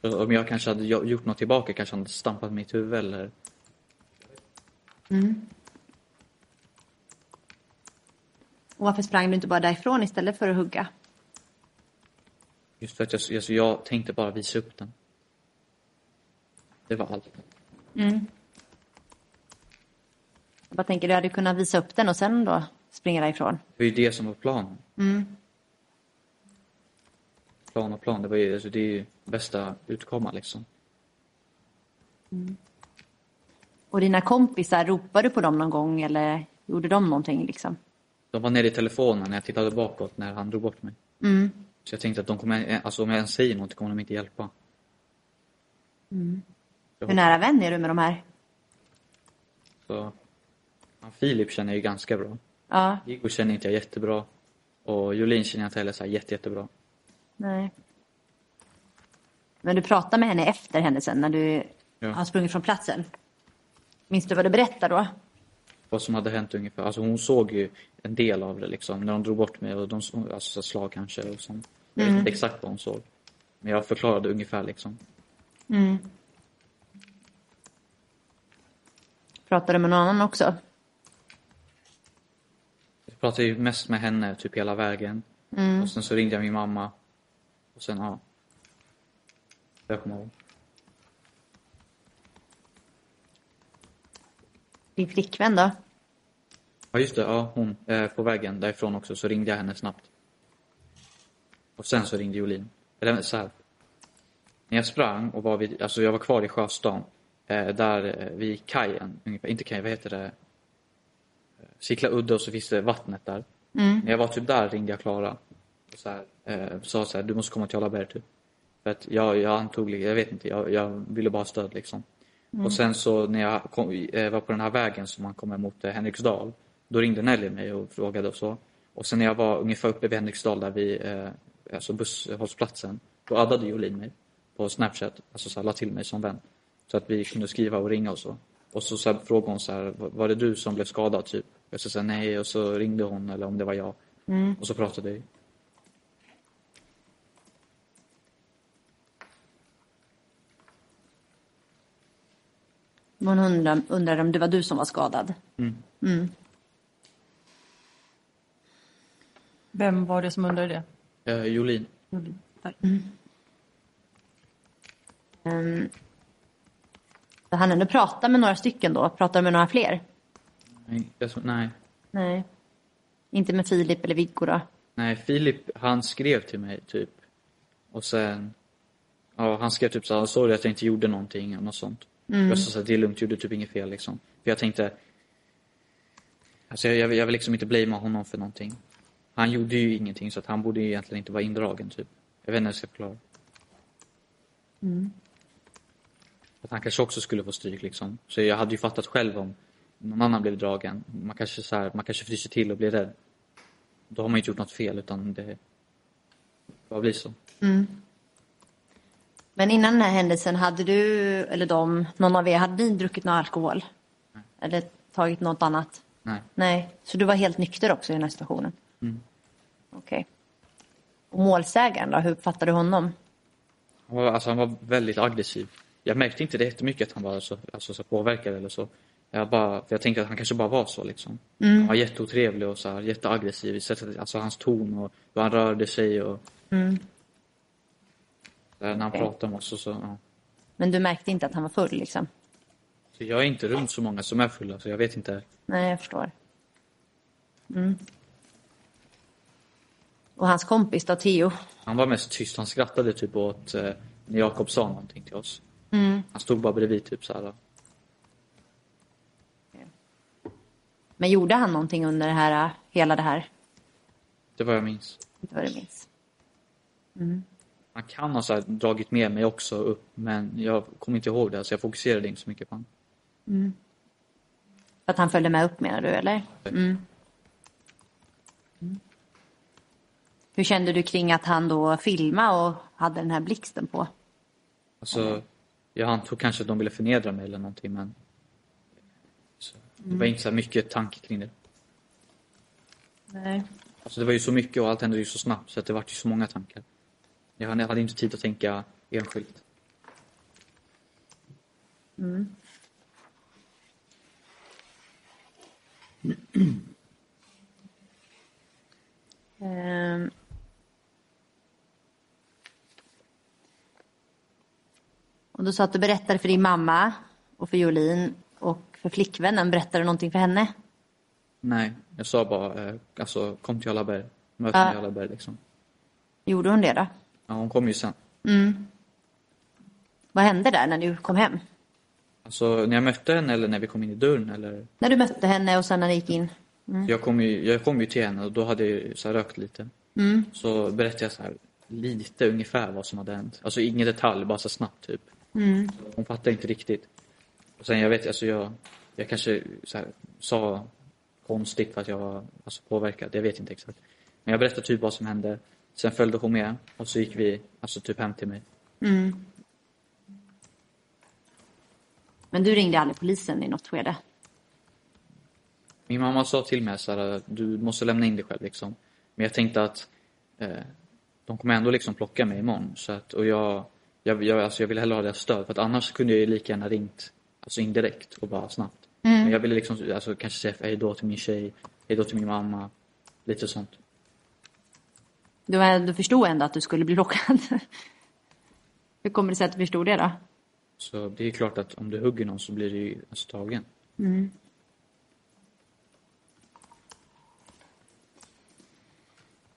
Så Om jag kanske hade gjo- gjort något tillbaka kanske han hade stampat mitt huvud eller... Och varför sprang du inte bara därifrån istället för att hugga? Just för att jag, alltså jag tänkte bara visa upp den. Det var allt. Jag bara tänker, du hade kunnat visa upp den och sen då springa därifrån. Det var ju det som var planen. Plan och plan, det var ju, alltså det är ju bästa utkomma liksom. Och dina kompisar, ropade du på dem någon gång eller gjorde de någonting liksom? De var nere i telefonen när jag tittade bakåt när han drog bort mig. Så jag tänkte att de kommer, alltså om jag ens säger något kommer de inte hjälpa. Hur nära vän är du med de här? Så, Filip känner jag ju ganska bra. Ja, Igor känner inte jag jättebra. Och Jolin känner jag inte heller så här jätte, jättebra. nej. Men du pratade med henne efter händelsen när du Ja. har sprungit från platsen. Minns du vad du berättade då? Vad som hade hänt ungefär. Alltså hon såg ju en del av det liksom. När de drog bort mig och de alltså slag kanske och sånt. Jag vet inte exakt vad hon såg. Men jag förklarade ungefär liksom. Pratade med någon annan också? Jag pratade ju mest med henne typ hela vägen. Och sen så ringde jag min mamma. Och sen ja. Jag kommer ihåg. Din flickvän då? Ja just det, ja hon. Eh, på vägen därifrån också så ringde jag henne snabbt. Och sen så ringde Jolin. Eller så här. När jag sprang och var vid, alltså jag var kvar i Sjöstan. Eh, där eh, vid kajen, ungefär, inte kajen, vad heter det? Eh, Sickla udde och så finns det vattnet där. När jag var typ där ringde jag Klara. Och så här, eh, sa så här, du måste komma till Jarlaberg typ. För att jag, jag antog, jag vet inte, jag, jag ville bara ha stöd liksom. Och sen så när jag kom, eh, var på den här vägen som man kommer mot eh, Henriksdal. Då ringde Nelly mig och frågade och så. Och sen när jag var ungefär uppe vid Henriksdal där vid eh, alltså busshållplatsen. Då addade Jolin mig på Snapchat. Alltså så här, la till mig som vän. Så att vi kunde skriva och ringa och så. Och så, så här, frågade hon så här, "Var- det du som blev skadad typ? Jag sa så här, nej och så ringde hon eller om det var jag. Och så pratade vi. Hon undrar, undrar om det var du som var skadad. Vem var det som undrade det? Eh, Jolin. Tack. Um, så han ändå prata med några stycken då? Pratar med några fler? Nej, tror- nej. Nej. Inte med Filip eller Viggo då? Nej, Filip han skrev till mig typ. Och sen, ja han skrev typ såhär, sorry att jag inte gjorde någonting eller något sånt. Jag sa såhär, det är lugnt, gjorde typ inget fel liksom. För jag tänkte, alltså jag, jag, jag vill liksom inte blamea honom för någonting. Han gjorde ju ingenting så att han borde ju egentligen inte vara indragen typ. Jag vet inte hur jag ska förklara. Att han kanske också skulle få stryk liksom. Så jag hade ju fattat själv om någon annan blev dragen. Man kanske så här, man kanske fryser till och blir rädd. Då har man inte gjort något fel utan det bara blir så. Men innan den här händelsen, hade du eller de, någon av er, hade ni druckit någon alkohol? Eller tagit något annat? Nej. Nej, så du var helt nykter också i den här situationen? Mm. Okej. Och målsägaren då, hur uppfattade du honom? Alltså, han var väldigt aggressiv. Jag märkte inte det jättemycket att han var så, alltså, så påverkad eller så. Jag, bara, jag tänkte att han kanske bara var så liksom. Han var jätteotrevlig och så här, jätteaggressiv i sättet, alltså hans ton och hur han rörde sig och där när han Okej. pratade med oss och så. Ja. Men du märkte inte att han var full liksom? Så jag är inte runt så många som är fulla så jag vet inte. Nej, jag förstår. Mm. Och hans kompis då, Theo? Han var mest tyst. Han skrattade typ åt eh, när Jakob sa någonting till oss. Han stod bara bredvid typ så här. Men gjorde han någonting under det här, hela det här? Det var jag minns. Inte vad du minns. Han kan ha så dragit med mig också upp men jag kommer inte ihåg det så jag fokuserade inte så mycket på honom. För att han följde med upp menar du, eller? Mm. Mm. Hur kände du kring att han då filmade och hade den här blixten på? Alltså, jag antog kanske att de ville förnedra mig eller någonting men det var inte så mycket tanke kring det. Nej. Alltså det var ju så mycket och allt hände ju så snabbt så att det var ju så många tankar. Jag hade- inte tid att tänka enskilt. Ehm. Och du sa att du berättade för din mamma och för Jolin och för flickvännen. Berättade du någonting för henne? Nej, jag sa bara eh, alltså kom till Jarlaberg. Möt mig i Jarlaberg liksom. Gjorde hon det då? Ja, hon kom ju sen. Vad hände där när du kom hem? Alltså när jag mötte henne eller när vi kom in i dörren eller När du mötte henne och sen när ni gick in? Jag, kom ju, jag kom ju till henne och då hade jag så här rökt lite. Så berättade jag så här lite ungefär vad som hade hänt. Alltså ingen detalj, bara så snabbt typ. Hon fattade inte riktigt. Och sen jag vet, alltså jag, jag kanske så här, sa konstigt för att jag var alltså, påverkad. Jag vet inte exakt. Men jag berättade typ vad som hände. Sen följde hon med och så gick vi alltså typ hem till mig. Men du ringde aldrig polisen i något skede? Min mamma sa till mig så här, du måste lämna in dig själv liksom. Men jag tänkte att eh, de kommer ändå liksom plocka mig imorgon. Så att, och jag, jag, jag, alltså jag ville hellre ha deras stöd för att annars kunde jag ju lika gärna ringt alltså indirekt och bara snabbt. Mm. Men jag ville liksom alltså, kanske säga hej då till min tjej, hej då till min mamma, lite sånt. Du, eh, du förstod ändå att du skulle bli lockad. Hur kommer det sig att du förstod det då? Så det är klart att om du hugger någon så blir du ju alltså tagen. Mm.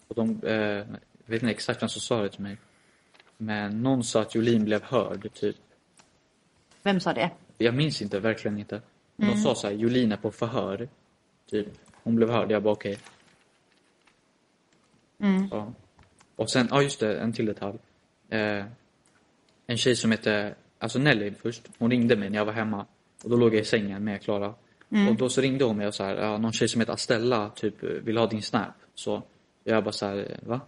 Och de, eh, jag vet inte exakt vem som sa det till mig. Men någon sa att Jolin blev hörd, typ. Vem sa det? Jag minns inte, verkligen inte. De sa så här, Jolin är på förhör. Typ. Hon blev hörd, jag bara okej. Ja. Och sen, ja just det, en till detalj. Eh, en tjej som hette, alltså Nelly först, hon ringde mig när jag var hemma. Och då låg jag i sängen med Klara. Och då så ringde hon mig och så här, ja, någon tjej som heter Astella typ vill ha din snap. Så jag bara så här, va?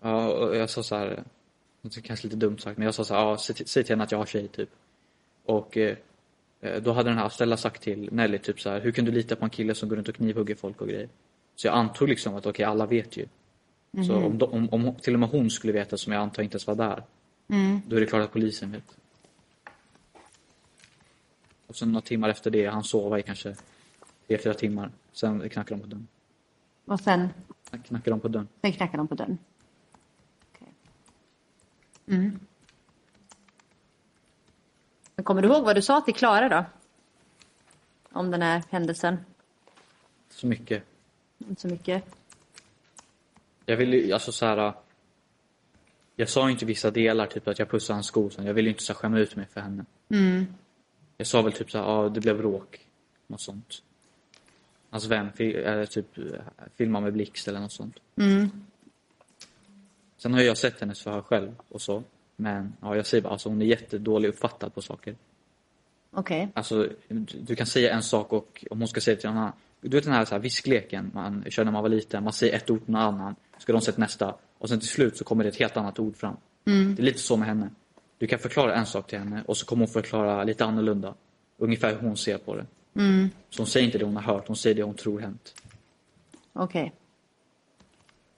Ja, och jag sa så här, det är kanske lite dumt sagt, men jag sa så här, ja, säg till, henne att jag har tjej typ. Och eh, eh, då hade den här Astella sagt till Nelly typ så här, hur kan du lita på en kille som går runt och knivhugger folk och grejer? Så jag antog liksom att okej, alla vet ju. Så om, de, om, om till och med hon skulle veta, som jag antar inte ens var där, då är det klart att polisen vet. Och sen några timmar efter det, han sova i kanske tre, fyra timmar. Sen knackade de på dörren. Och sen, Sen knackade de på dörren. sen knackade de på dörren. Mm. Men kommer du ihåg vad du sa till Klara då? Om den här händelsen? Så mycket. Inte så mycket. Jag ville ju, alltså så här. Jag sa inte vissa delar, typ att jag pussade hans skor. Jag ville inte så här, skämma ut mig för henne. Jag sa väl typ så här, ja det blev bråk. Något sånt. Hans vän fi- eller typ eh, filmar med blixt eller något sånt. Sen har jag sett hennes förhör själv och så. Men ja, jag säger bara, alltså hon är jättedålig uppfattad på saker. Okej. Alltså, du kan säga en sak och om hon ska säga till någon annan. Du vet den här, så här viskleken man körde när man var liten. Man säger ett ord till någon annan. Ska de säga nästa. Och sen till slut så kommer det ett helt annat ord fram. Det är lite så med henne. Du kan förklara en sak till henne och så kommer hon förklara lite annorlunda. Ungefär hur hon ser på det. Så hon säger inte det hon har hört, hon säger det hon tror hänt. Okej.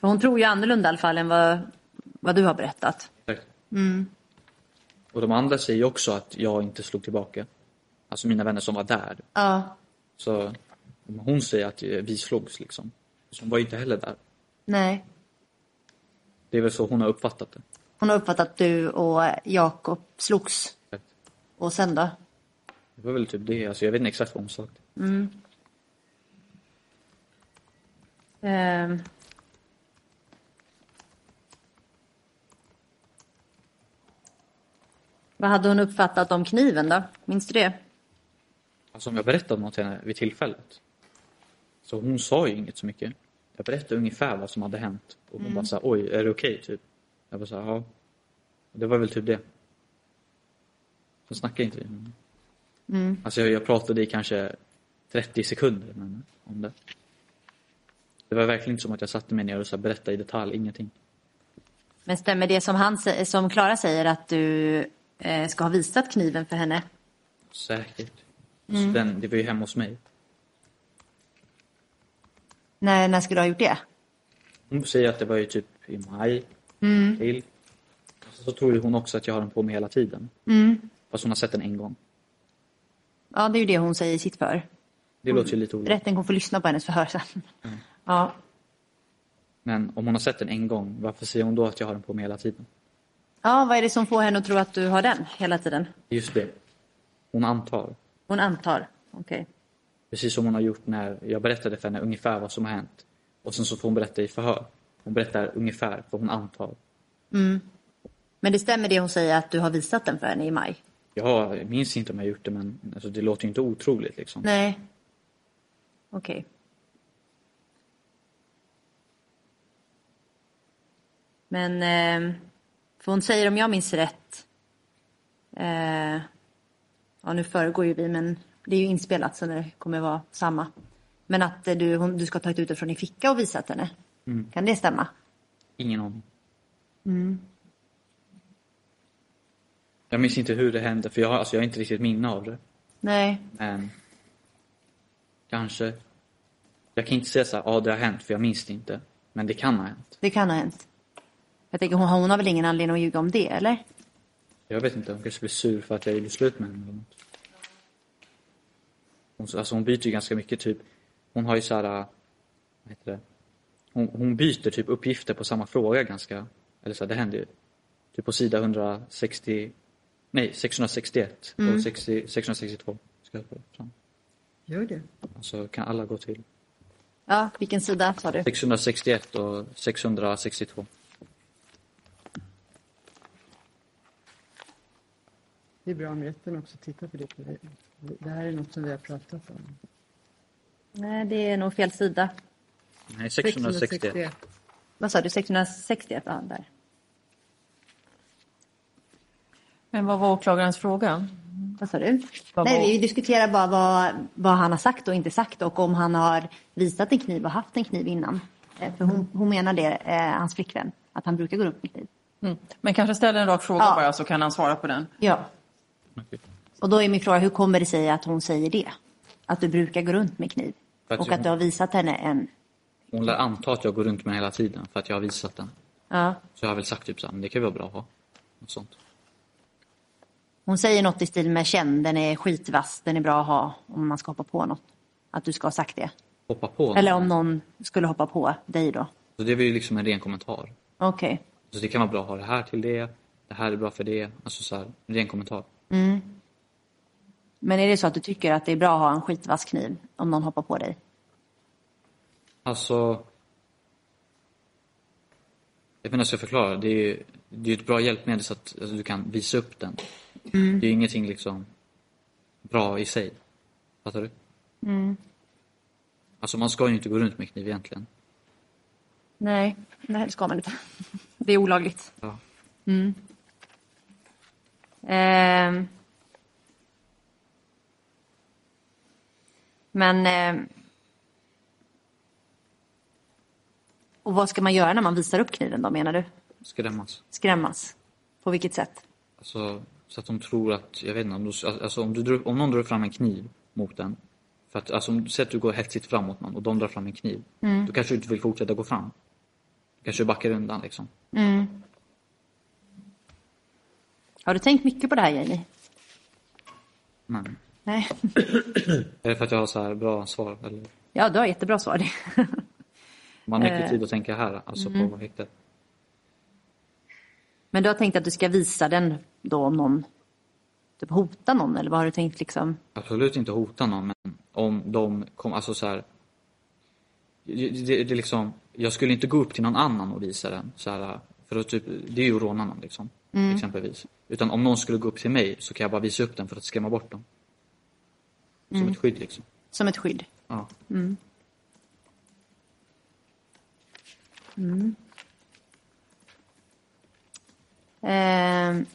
För hon tror ju annorlunda i alla fall än vad, vad du har berättat. Exakt. Och de andra säger ju också att jag inte slog tillbaka. Alltså mina vänner som var där. Ja. Så hon säger att vi slogs liksom. Så hon var ju inte heller där. Nej. Det är väl så hon har uppfattat det. Hon har uppfattat att du och Jakob slogs. Exakt. Och sen då? Det var väl typ det. Alltså jag vet inte exakt vad hon sagt. Ehm. Vad hade hon uppfattat om kniven då? Minns du det? Alltså om jag berättade något till henne vid tillfället. Så hon sa ju inget så mycket. Jag berättade ungefär vad som hade hänt. Och hon bara såhär, oj, är det okej typ? Jag bara såhär, ja. Och det var väl typ det. Så snackade inte vi. Mm. Alltså jag, jag pratade i kanske 30 sekunder med henne om det. Det var verkligen inte som att jag satte mig ner och så berättade i detalj, ingenting. Men stämmer det som, han, sä- som Klara säger att du ska ha visat kniven för henne? Säkert. Alltså den, det var ju hemma hos mig. När, när skulle du ha gjort det? Hon säger att det var ju typ i maj. Till. Så tror ju hon också att jag har den på mig hela tiden. Fast hon har sett den en gång. Ja, det är ju det hon säger i sitt för. Det låter ju lite olika. Rätten kommer få lyssna på hennes förhör sen. Ja. Men om hon har sett den en gång, varför säger hon då att jag har den på mig hela tiden? Ja, vad är det som får henne att tro att du har den hela tiden? Just det. Hon antar. Hon antar. Okej. Precis som hon har gjort när jag berättade för henne ungefär vad som har hänt. Och sen så får hon berätta i förhör. Hon berättar ungefär, för hon antar. Men det stämmer det hon säger att du har visat den för henne i maj? Jag minns inte om jag gjort det, men alltså, det låter ju inte otroligt liksom. Nej. Okej. Men, eh, för hon säger om jag minns rätt, eh, ja nu föregår ju vi men det är ju inspelat så det kommer vara samma. Men att eh, du, hon, du ska ha tagit ut det från din ficka och visat henne. Kan det stämma? Ingen aning. Jag minns inte hur det hände, för jag har, alltså, jag har inte riktigt minne av det. Nej. Men kanske. Jag kan inte säga så här, ja det har hänt, för jag minns det inte. Men det kan ha hänt. Det kan ha hänt. Jag tänker hon, hon har väl ingen anledning att ljuga om det eller? Jag vet inte, hon kanske blir sur för att jag gjorde slut med henne. Hon, alltså hon byter ju ganska mycket typ. Hon har ju så här, vad heter det? Hon, hon byter typ uppgifter på samma fråga ganska, eller så här, det händer ju. Typ på sida 160, nej 661 och 60, 662. Ska jag fram. Gör det. Alltså kan alla gå till. Ja, vilken sida sa du? 661 och 662. Det är bra om rätten också tittar på det. för det- här är något som vi har pratat om. Nej, det är nog fel sida. Nej, 661. Vad sa du? 661? Ja, där. Men vad var åklagarens fråga? Vad sa du? Vad Nej, var- vi diskuterar bara vad, vad han har sagt och inte sagt och om han har visat en kniv och haft en kniv innan. Eh, För hon, hon menar det, eh, hans flickvän, att han brukar gå runt med kniv. Mm. Men kanske ställa en rak fråga Ja. bara så kan han svara på den. Ja. Okej. Och då är min fråga, hur kommer det sig att hon säger det? Att du brukar gå runt med kniv? Att Och att du har visat henne en... Hon lär anta att jag går runt med hela tiden för att jag har visat den. Ja. Så jag har väl sagt typ så här, det kan vara bra att ha. Något sånt. Hon säger något i stil med känn, den är skitvass, den är bra att ha om man ska hoppa på något. Att du ska ha sagt det. Hoppa på. Eller om någon skulle hoppa på dig då. Så det är ju liksom en ren kommentar. Okej. Så det kan vara bra att ha det här till det. Det här är bra för det. Alltså så här, en ren kommentar. Men är det så att du tycker att det är bra att ha en skitvass kniv om någon hoppar på dig? Alltså. Jag vet inte hur jag ska förklara. Det är ju det är ett bra hjälpmedel så att alltså, du kan visa upp den. Det är ju ingenting liksom bra i sig. Fattar du? Alltså man ska ju inte gå runt med kniv egentligen. Nej, nej det ska man inte. Det är olagligt. Ja. Ehm. Men... ehm. Och vad ska man göra när man visar upp kniven då menar du? Skrämmas. Skrämmas? På vilket sätt? Alltså, så att de tror att, jag vet inte, om, du, alltså, om, du, drar- om någon drar fram en kniv mot den. För att, alltså, säger att du går hetsigt fram mot någon och de drar fram en kniv. Då kanske du inte vill fortsätta gå fram. Du kanske backar undan liksom. Har du tänkt mycket på det här Jamie? Men, Nej. är det för att jag har så här bra svar? Eller? Ja, du har jättebra svar. Man har mycket Eh. tid att tänka här, alltså på häktet. Men du har tänkt att du ska visa den då om någon typ hotar någon eller vad har du tänkt liksom? Absolut inte hota någon, men om de kom, alltså så här. Det, det, det liksom, jag skulle inte gå upp till någon annan och visa den. Så här, för att typ, det är ju att råna någon liksom. Exempelvis. Utan om någon skulle gå upp till mig så kan jag bara visa upp den för att skrämma bort dem. Som ett skydd liksom. Som ett skydd? Ja. Ehm.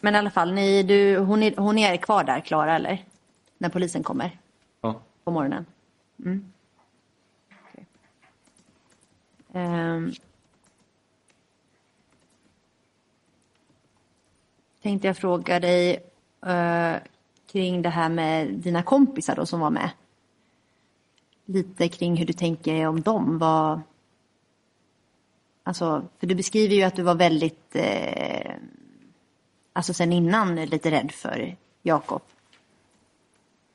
Men i alla fall, ni, du, hon, är, hon är kvar där, Klara, eller? När polisen kommer ja. på morgonen? Mm. Okej. Tänkte jag fråga dig eh, kring det här med dina kompisar då som var med. Lite kring hur du tänker om dem. Vad, Alltså, för du beskriver ju att du var väldigt, eh, alltså sen innan lite rädd för Jakob.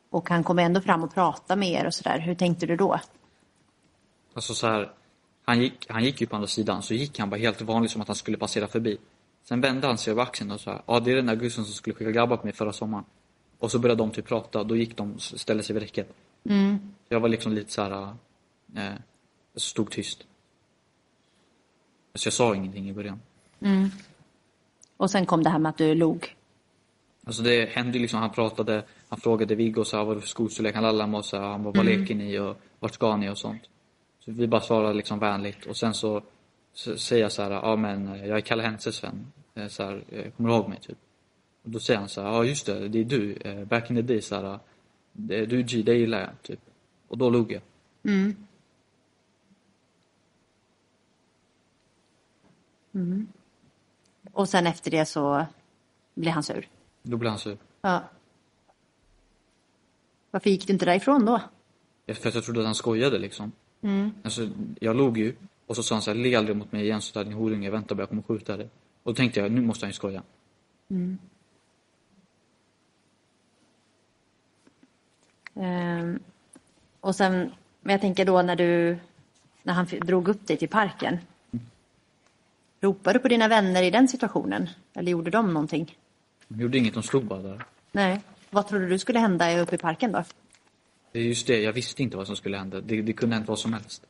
Och han kom ändå fram och pratade med er och sådär. Hur tänkte du då? Alltså så här, han gick, han gick ju på andra sidan, så gick han bara helt vanligt som att han skulle passera förbi. Sen vände han sig över axeln och sa, ja det är den där gussen som skulle skicka grabbar på mig förra sommaren. Och så började de typ prata, då gick de och ställde sig vid räcket. Jag var liksom lite så här, eh, stod tyst. Så jag sa ingenting i början. Och sen kom det här med att du log. Alltså det hände liksom, han pratade, han frågade Viggo så här, vad är det för skostorlek, han lallade med så här, han bara, vad leker ni och vart ska ni och sånt. Så vi bara svarade liksom vänligt och sen så, så säger jag så här, ja men eh, jag är Kalle Henses vän, Eh, så här, eh, kommer du ihåg mig typ? Och då säger han så här, ja just det, det är du, back in the day så här, du G, det gillar jag typ. Och då log jag. Och sen efter det så blev han sur. Då blev han sur. Ja. Varför gick du inte därifrån då? För att jag trodde att han skojade liksom. Alltså, jag log ju. Och så sa han så här, le aldrig mot mig igen så där din horunge, vänta bara jag kommer skjuta dig. Och då tänkte jag, nu måste han ju skoja. Ehm, och sen, men jag tänker då när du, när han drog upp dig till parken. Ropade du på dina vänner i den situationen? Eller gjorde de någonting? De gjorde inget, de stod bara där. Nej. Vad trodde du skulle hända uppe i parken då? Det är just det, jag visste inte vad som skulle hända. Det, det kunde hänt vad som helst.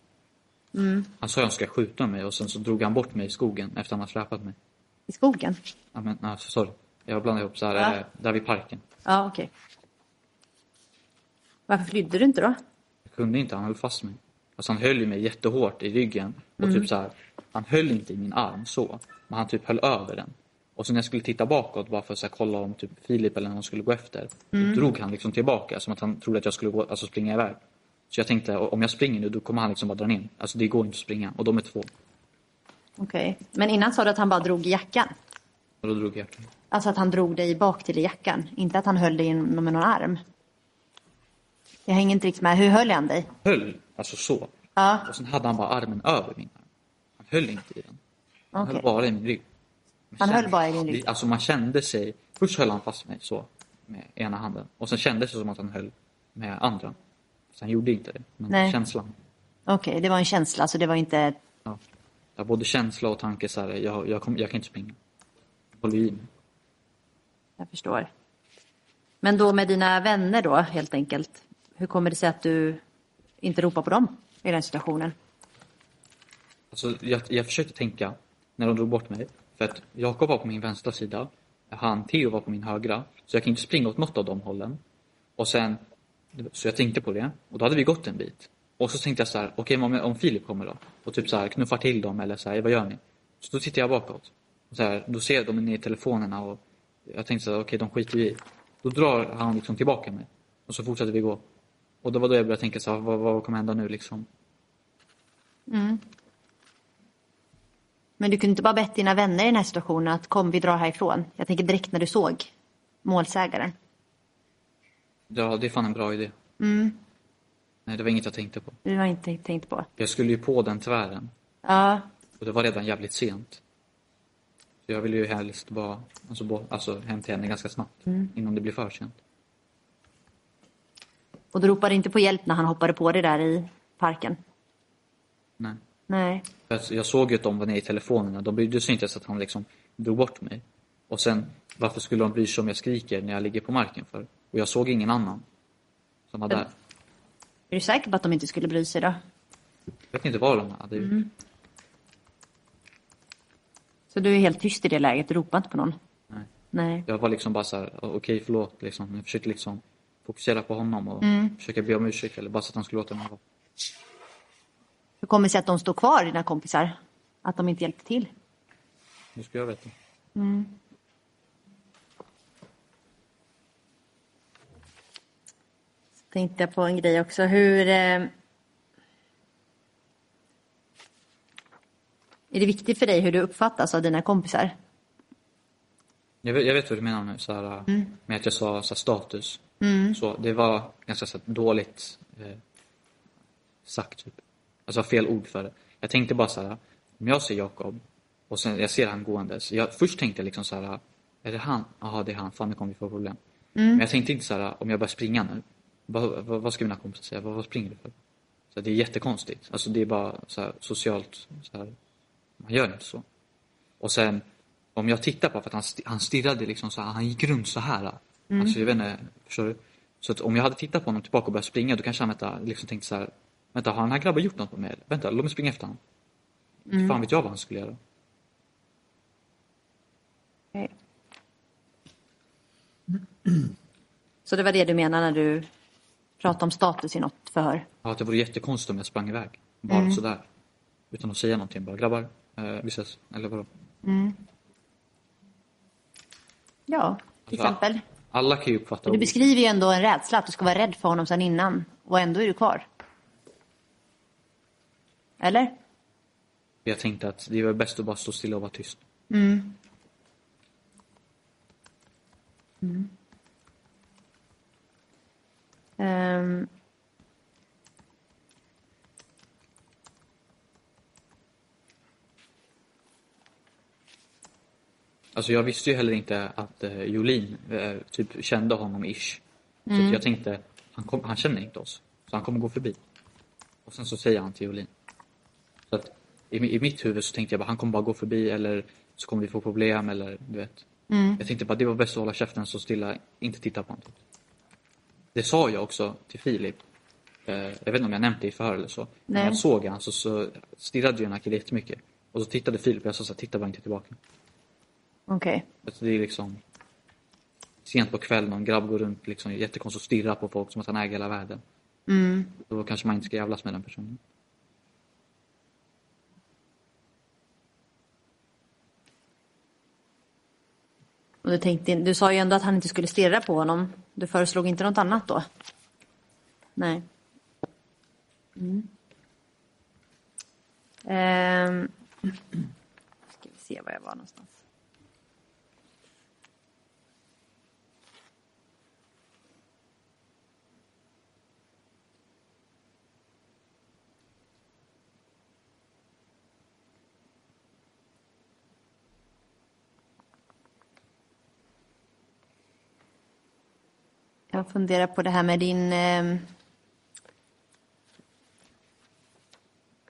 Han sa att han ska skjuta mig och sen så drog han bort mig i skogen efter han har släpat mig. I skogen? Ja, men, nej, sorry. Jag blandade ihop så här, Ja. eh, där vid parken. Ja, okej. Varför flydde du inte då? Jag kunde inte, han höll fast mig. Alltså han höll mig jättehårt i ryggen. Och typ så här, han höll inte i min arm så. Men han typ höll över den. Och sen när jag skulle titta bakåt bara för att så här, kolla om typ Filip eller någon skulle gå efter. Då drog han liksom tillbaka som att han trodde att jag skulle gå, alltså springa iväg. Så jag tänkte om jag springer nu då kommer han liksom bara dra ner. Alltså det går inte att springa. Och de är två. Okej. Men innan sa du att han bara drog i jackan? Och då drog jag. Alltså att han drog dig bak till jackan? Inte att han höll dig in- med någon arm? Jag hänger inte riktigt med. Hur höll han dig? Höll, alltså så. Ja, Och sen hade han bara armen över min arm. Han höll inte i den. Han okej. höll bara i min rygg. Han höll bara i din rygg? Alltså man kände sig... Först höll han fast mig så. Med ena handen. Och sen kändes det som att han höll med andra. Så han gjorde inte det. Men Nej. känslan. Okej, det var en känsla, så det var inte... Ja. Var både känsla och tanke så här, jag, jag, kom, jag kan inte springa. Jag håller i mig. Jag förstår. Men då med dina vänner då, helt enkelt. Hur kommer det sig att du inte ropar på dem i den situationen? Alltså, jag, jag försökte tänka när de drog bort mig. För att Jakob var på min vänstra sida. Han, Theo, var på min högra. Så jag kan inte springa åt något av de hållen. Och sen, så jag tänkte på det. Och då hade vi gått en bit. Och så tänkte jag så här, okej okay, om, Filip kommer då? Och typ så här knuffar till dem eller så här, vad gör ni? Så då tittar jag bakåt. Och så här, då ser jag dem i telefonerna och jag tänkte så här, okej de skiter vi i. Då drar han liksom tillbaka mig. Och så fortsätter vi gå. Och det var då jag började tänka så här, vad, vad kommer hända nu liksom? Mm. Men du kunde inte bara bett dina vänner i den här situationen att kom vi drar härifrån. Jag tänker direkt när du såg målsägaren. Ja, det är fan en bra idé. Mm. Nej, det var inget jag tänkte på. Du har inte tänkt på. Jag skulle ju på den tvären. Ja, Och det var redan jävligt sent. Så jag ville ju helst bara alltså, bo, alltså, hem till henne ganska snabbt. Innan det blir för sent. och du ropade inte på hjälp när han hoppade på dig där i parken? Nej. Nej. För jag såg ju att de var nere i telefonerna. De brydde sig inte ens att han liksom drog bort mig. Och sen, varför skulle de bry sig om jag skriker när jag ligger på marken för? Och jag såg ingen annan. Som var där. Är du säker på att de inte skulle bry sig då? Jag vet inte vad de hade gjort. Så du är helt tyst i det läget, du ropar inte på någon? Nej. Nej. Jag var liksom bara så här, okej förlåt liksom. Jag försökte liksom fokusera på honom och försöka be om ursäkt eller bara så att han skulle låta mig vara. Hur kommer det sig att de står kvar, dina kompisar? Att de inte hjälpte till? Nu ska jag veta. Tänkte jag på en grej också. Hur... Eh... Är det viktigt för dig hur du uppfattas av dina kompisar? Jag vet, jag vet vad du menar nu, så här, med att jag sa så här, status. Så det var ganska så här, dåligt eh, sagt, typ. Alltså fel ord för det. Jag tänkte bara så här, om jag ser Jakob och sen jag ser han gåendes. Jag, först tänkte jag liksom så här, är det han? Jaha, det är han. Fan, nu kommer vi få problem. Men jag tänkte inte så här, om jag börjar springa nu. Vad, vad, vad ska mina kompisar säga? Vad, vad springer du för? Så det är jättekonstigt. Alltså det är bara så här, socialt, så här, man gör inte så. Och sen om jag tittar på för att han, han stirrade liksom så här, han gick runt så här. Alltså jag vet inte, förstår du? Så att om jag hade tittat på honom tillbaka och börjat springa då kanske han vänta, liksom tänkte så här, vänta har den här grabben gjort något på mig? Vänta, låt mig springa efter honom. Fan vet jag vad han skulle göra. Okej. Så det var det du menar när du pratade om status i något förhör? Ja, att det vore jättekonstigt om jag sprang iväg. Bara sådär. Utan att säga någonting. Bara grabbar, eh, vi ses. Eller vadå? Ja, till Alltså, exempel. Alla kan ju uppfatta Du beskriver ju ändå en rädsla att du ska vara rädd för honom sedan innan och ändå är du kvar. Eller? Jag tänkte att det var bäst att bara stå stilla och vara tyst. Ehm, Alltså jag visste ju heller inte att eh, Jolin eh, typ kände honom ish. Så att jag tänkte, han, kom, han känner inte oss. Så han kommer gå förbi. Och sen så säger han till Jolin. I, i mitt huvud så tänkte jag bara, han kommer bara gå förbi eller så kommer vi få problem eller du vet. Jag tänkte bara, det var bäst att hålla käften så stilla, inte titta på honom. Det sa jag också till Filip. eh, jag vet inte om jag nämnt det i förhör eller så. När Nej. jag såg han så, så stirrade ju den här killen jättemycket. Och så tittade Filip och jag sa så här, titta bara inte tillbaka. Okej. Alltså det är liksom sent på kvällen och en grabb går runt liksom jättekonstigt och stirrar på folk som att han äger hela världen. Mm. Då kanske man inte ska jävlas med den personen. Och du, tänkte, du sa ju ändå att han inte skulle stirra på honom. Du föreslog inte något annat då? Nej. Mm. Ehm. Ska vi se var jag var någonstans. Jag funderar på det här med din, eh,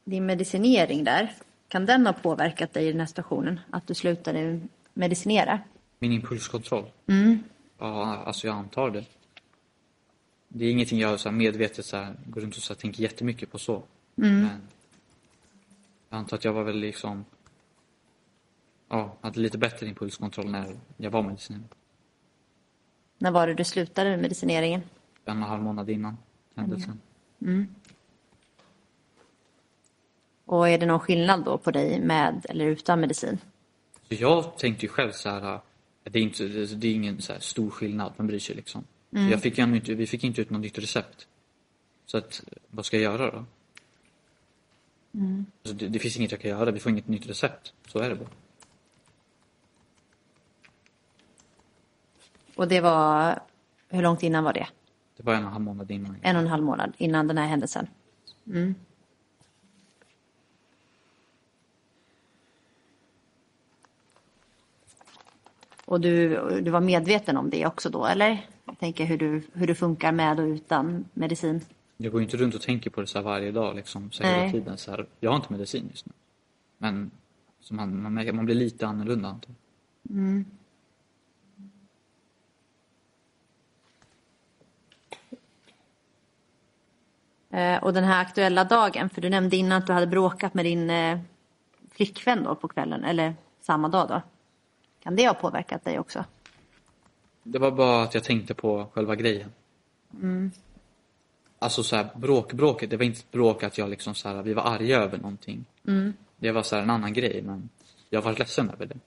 din medicinering där. Kan den ha påverkat dig i den här situationen? Att du slutade medicinera? Min impulskontroll? Mm. Ja, alltså jag antar det. Det är ingenting jag så medvetet så här, går runt och så här, tänker jättemycket på så. Mm. Men jag antar att jag var väl liksom Ja, hade lite bättre impulskontroll när jag var medicinerad. När var det du slutade med medicineringen? En och en halv månad innan händelsen. Mm. Och är det någon skillnad då på dig med eller utan medicin? Så jag tänkte ju själv så här, att det är, inte, det är ingen så stor skillnad, man bryr sig liksom. Mm. Jag fick ju inte, vi fick inte ut något nytt recept. Så att, vad ska jag göra då? Mm. Alltså, det, det finns inget jag kan göra, vi får inget nytt recept. Så är det bara. Och det var, hur långt innan var det? Det var en och en halv månad innan. En och en halv månad innan den här händelsen? Mm. Och du, du var medveten om det också då, eller? Jag tänker hur du, hur du funkar med och utan medicin. Jag går ju inte runt och tänker på det så här varje dag liksom, så här hela tiden. Så här, jag har inte medicin just nu. Men man, man, man blir lite annorlunda antar. Mm. Och den här aktuella dagen, för du nämnde innan att du hade bråkat med din eh, flickvän då på kvällen, eller samma dag då. Kan det ha påverkat dig också? Det var bara att jag tänkte på själva grejen. Mm. Alltså så här, bråk, bråket, det var inte bråk att jag liksom så här, vi var arga över någonting. Mm. Det var så här en annan grej men jag var ledsen över det.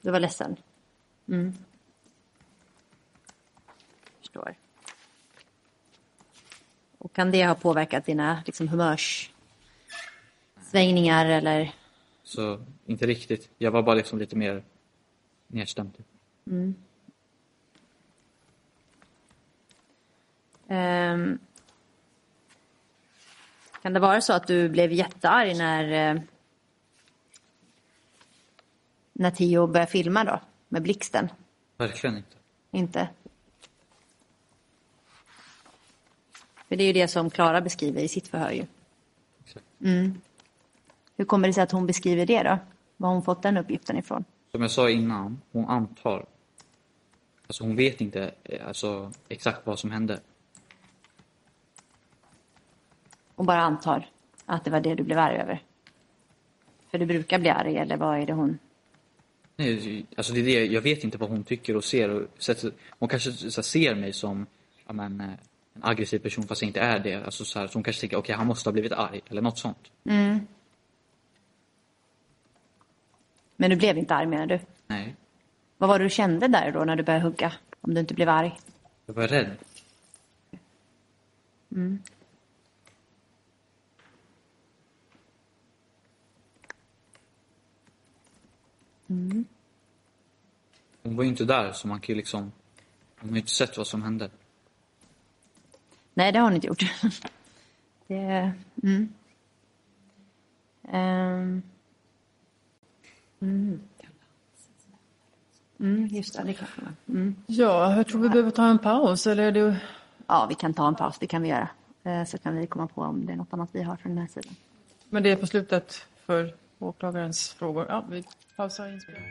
Du var ledsen? Mm. Förstår. Och kan det ha påverkat dina liksom, humörssvängningar eller? Så inte riktigt. Jag var bara liksom lite mer nedstämd. typ. Mm. Ehm. kan det vara så att du blev jättearg när, eh, när Tio började filma då, med blixten? Verkligen inte. Inte? För det är ju det som Klara beskriver i sitt förhör ju. Mm. Hur kommer det sig att hon beskriver det då? Var har hon fått den uppgiften ifrån? Som jag sa innan, hon antar. Alltså hon vet inte eh, alltså, exakt vad som hände. Hon bara antar att det var det du blev arg över. För du brukar bli arg, eller vad är det hon... Nej, alltså det är det, jag vet inte vad hon tycker och ser. Och sätter, hon kanske så ser mig som ja, men, eh, en aggressiv person fast jag inte är det. Alltså, så, här, så hon kanske tänker okej han måste ha blivit arg eller något sånt. Mm. Men du blev inte arg menar du? Nej, Vad var det du kände där då när du började hugga? Om du inte blev arg? jag var rädd. Mm. Mm. Hon var ju inte där så man kan ju liksom Hon har ju inte sett vad som hände. Nej, det har hon inte gjort. det... Mm. Ehm. Mm. Mm, just det, det kan. Mm. Ja, jag tror vi behöver ta en paus. Eller är det... Ja, vi kan ta en paus, det kan vi göra. Eh, Så kan vi komma på om det är något annat vi har från den här sidan. Men det är på slutet för åklagarens frågor. Ja, vi pausar inspelningen.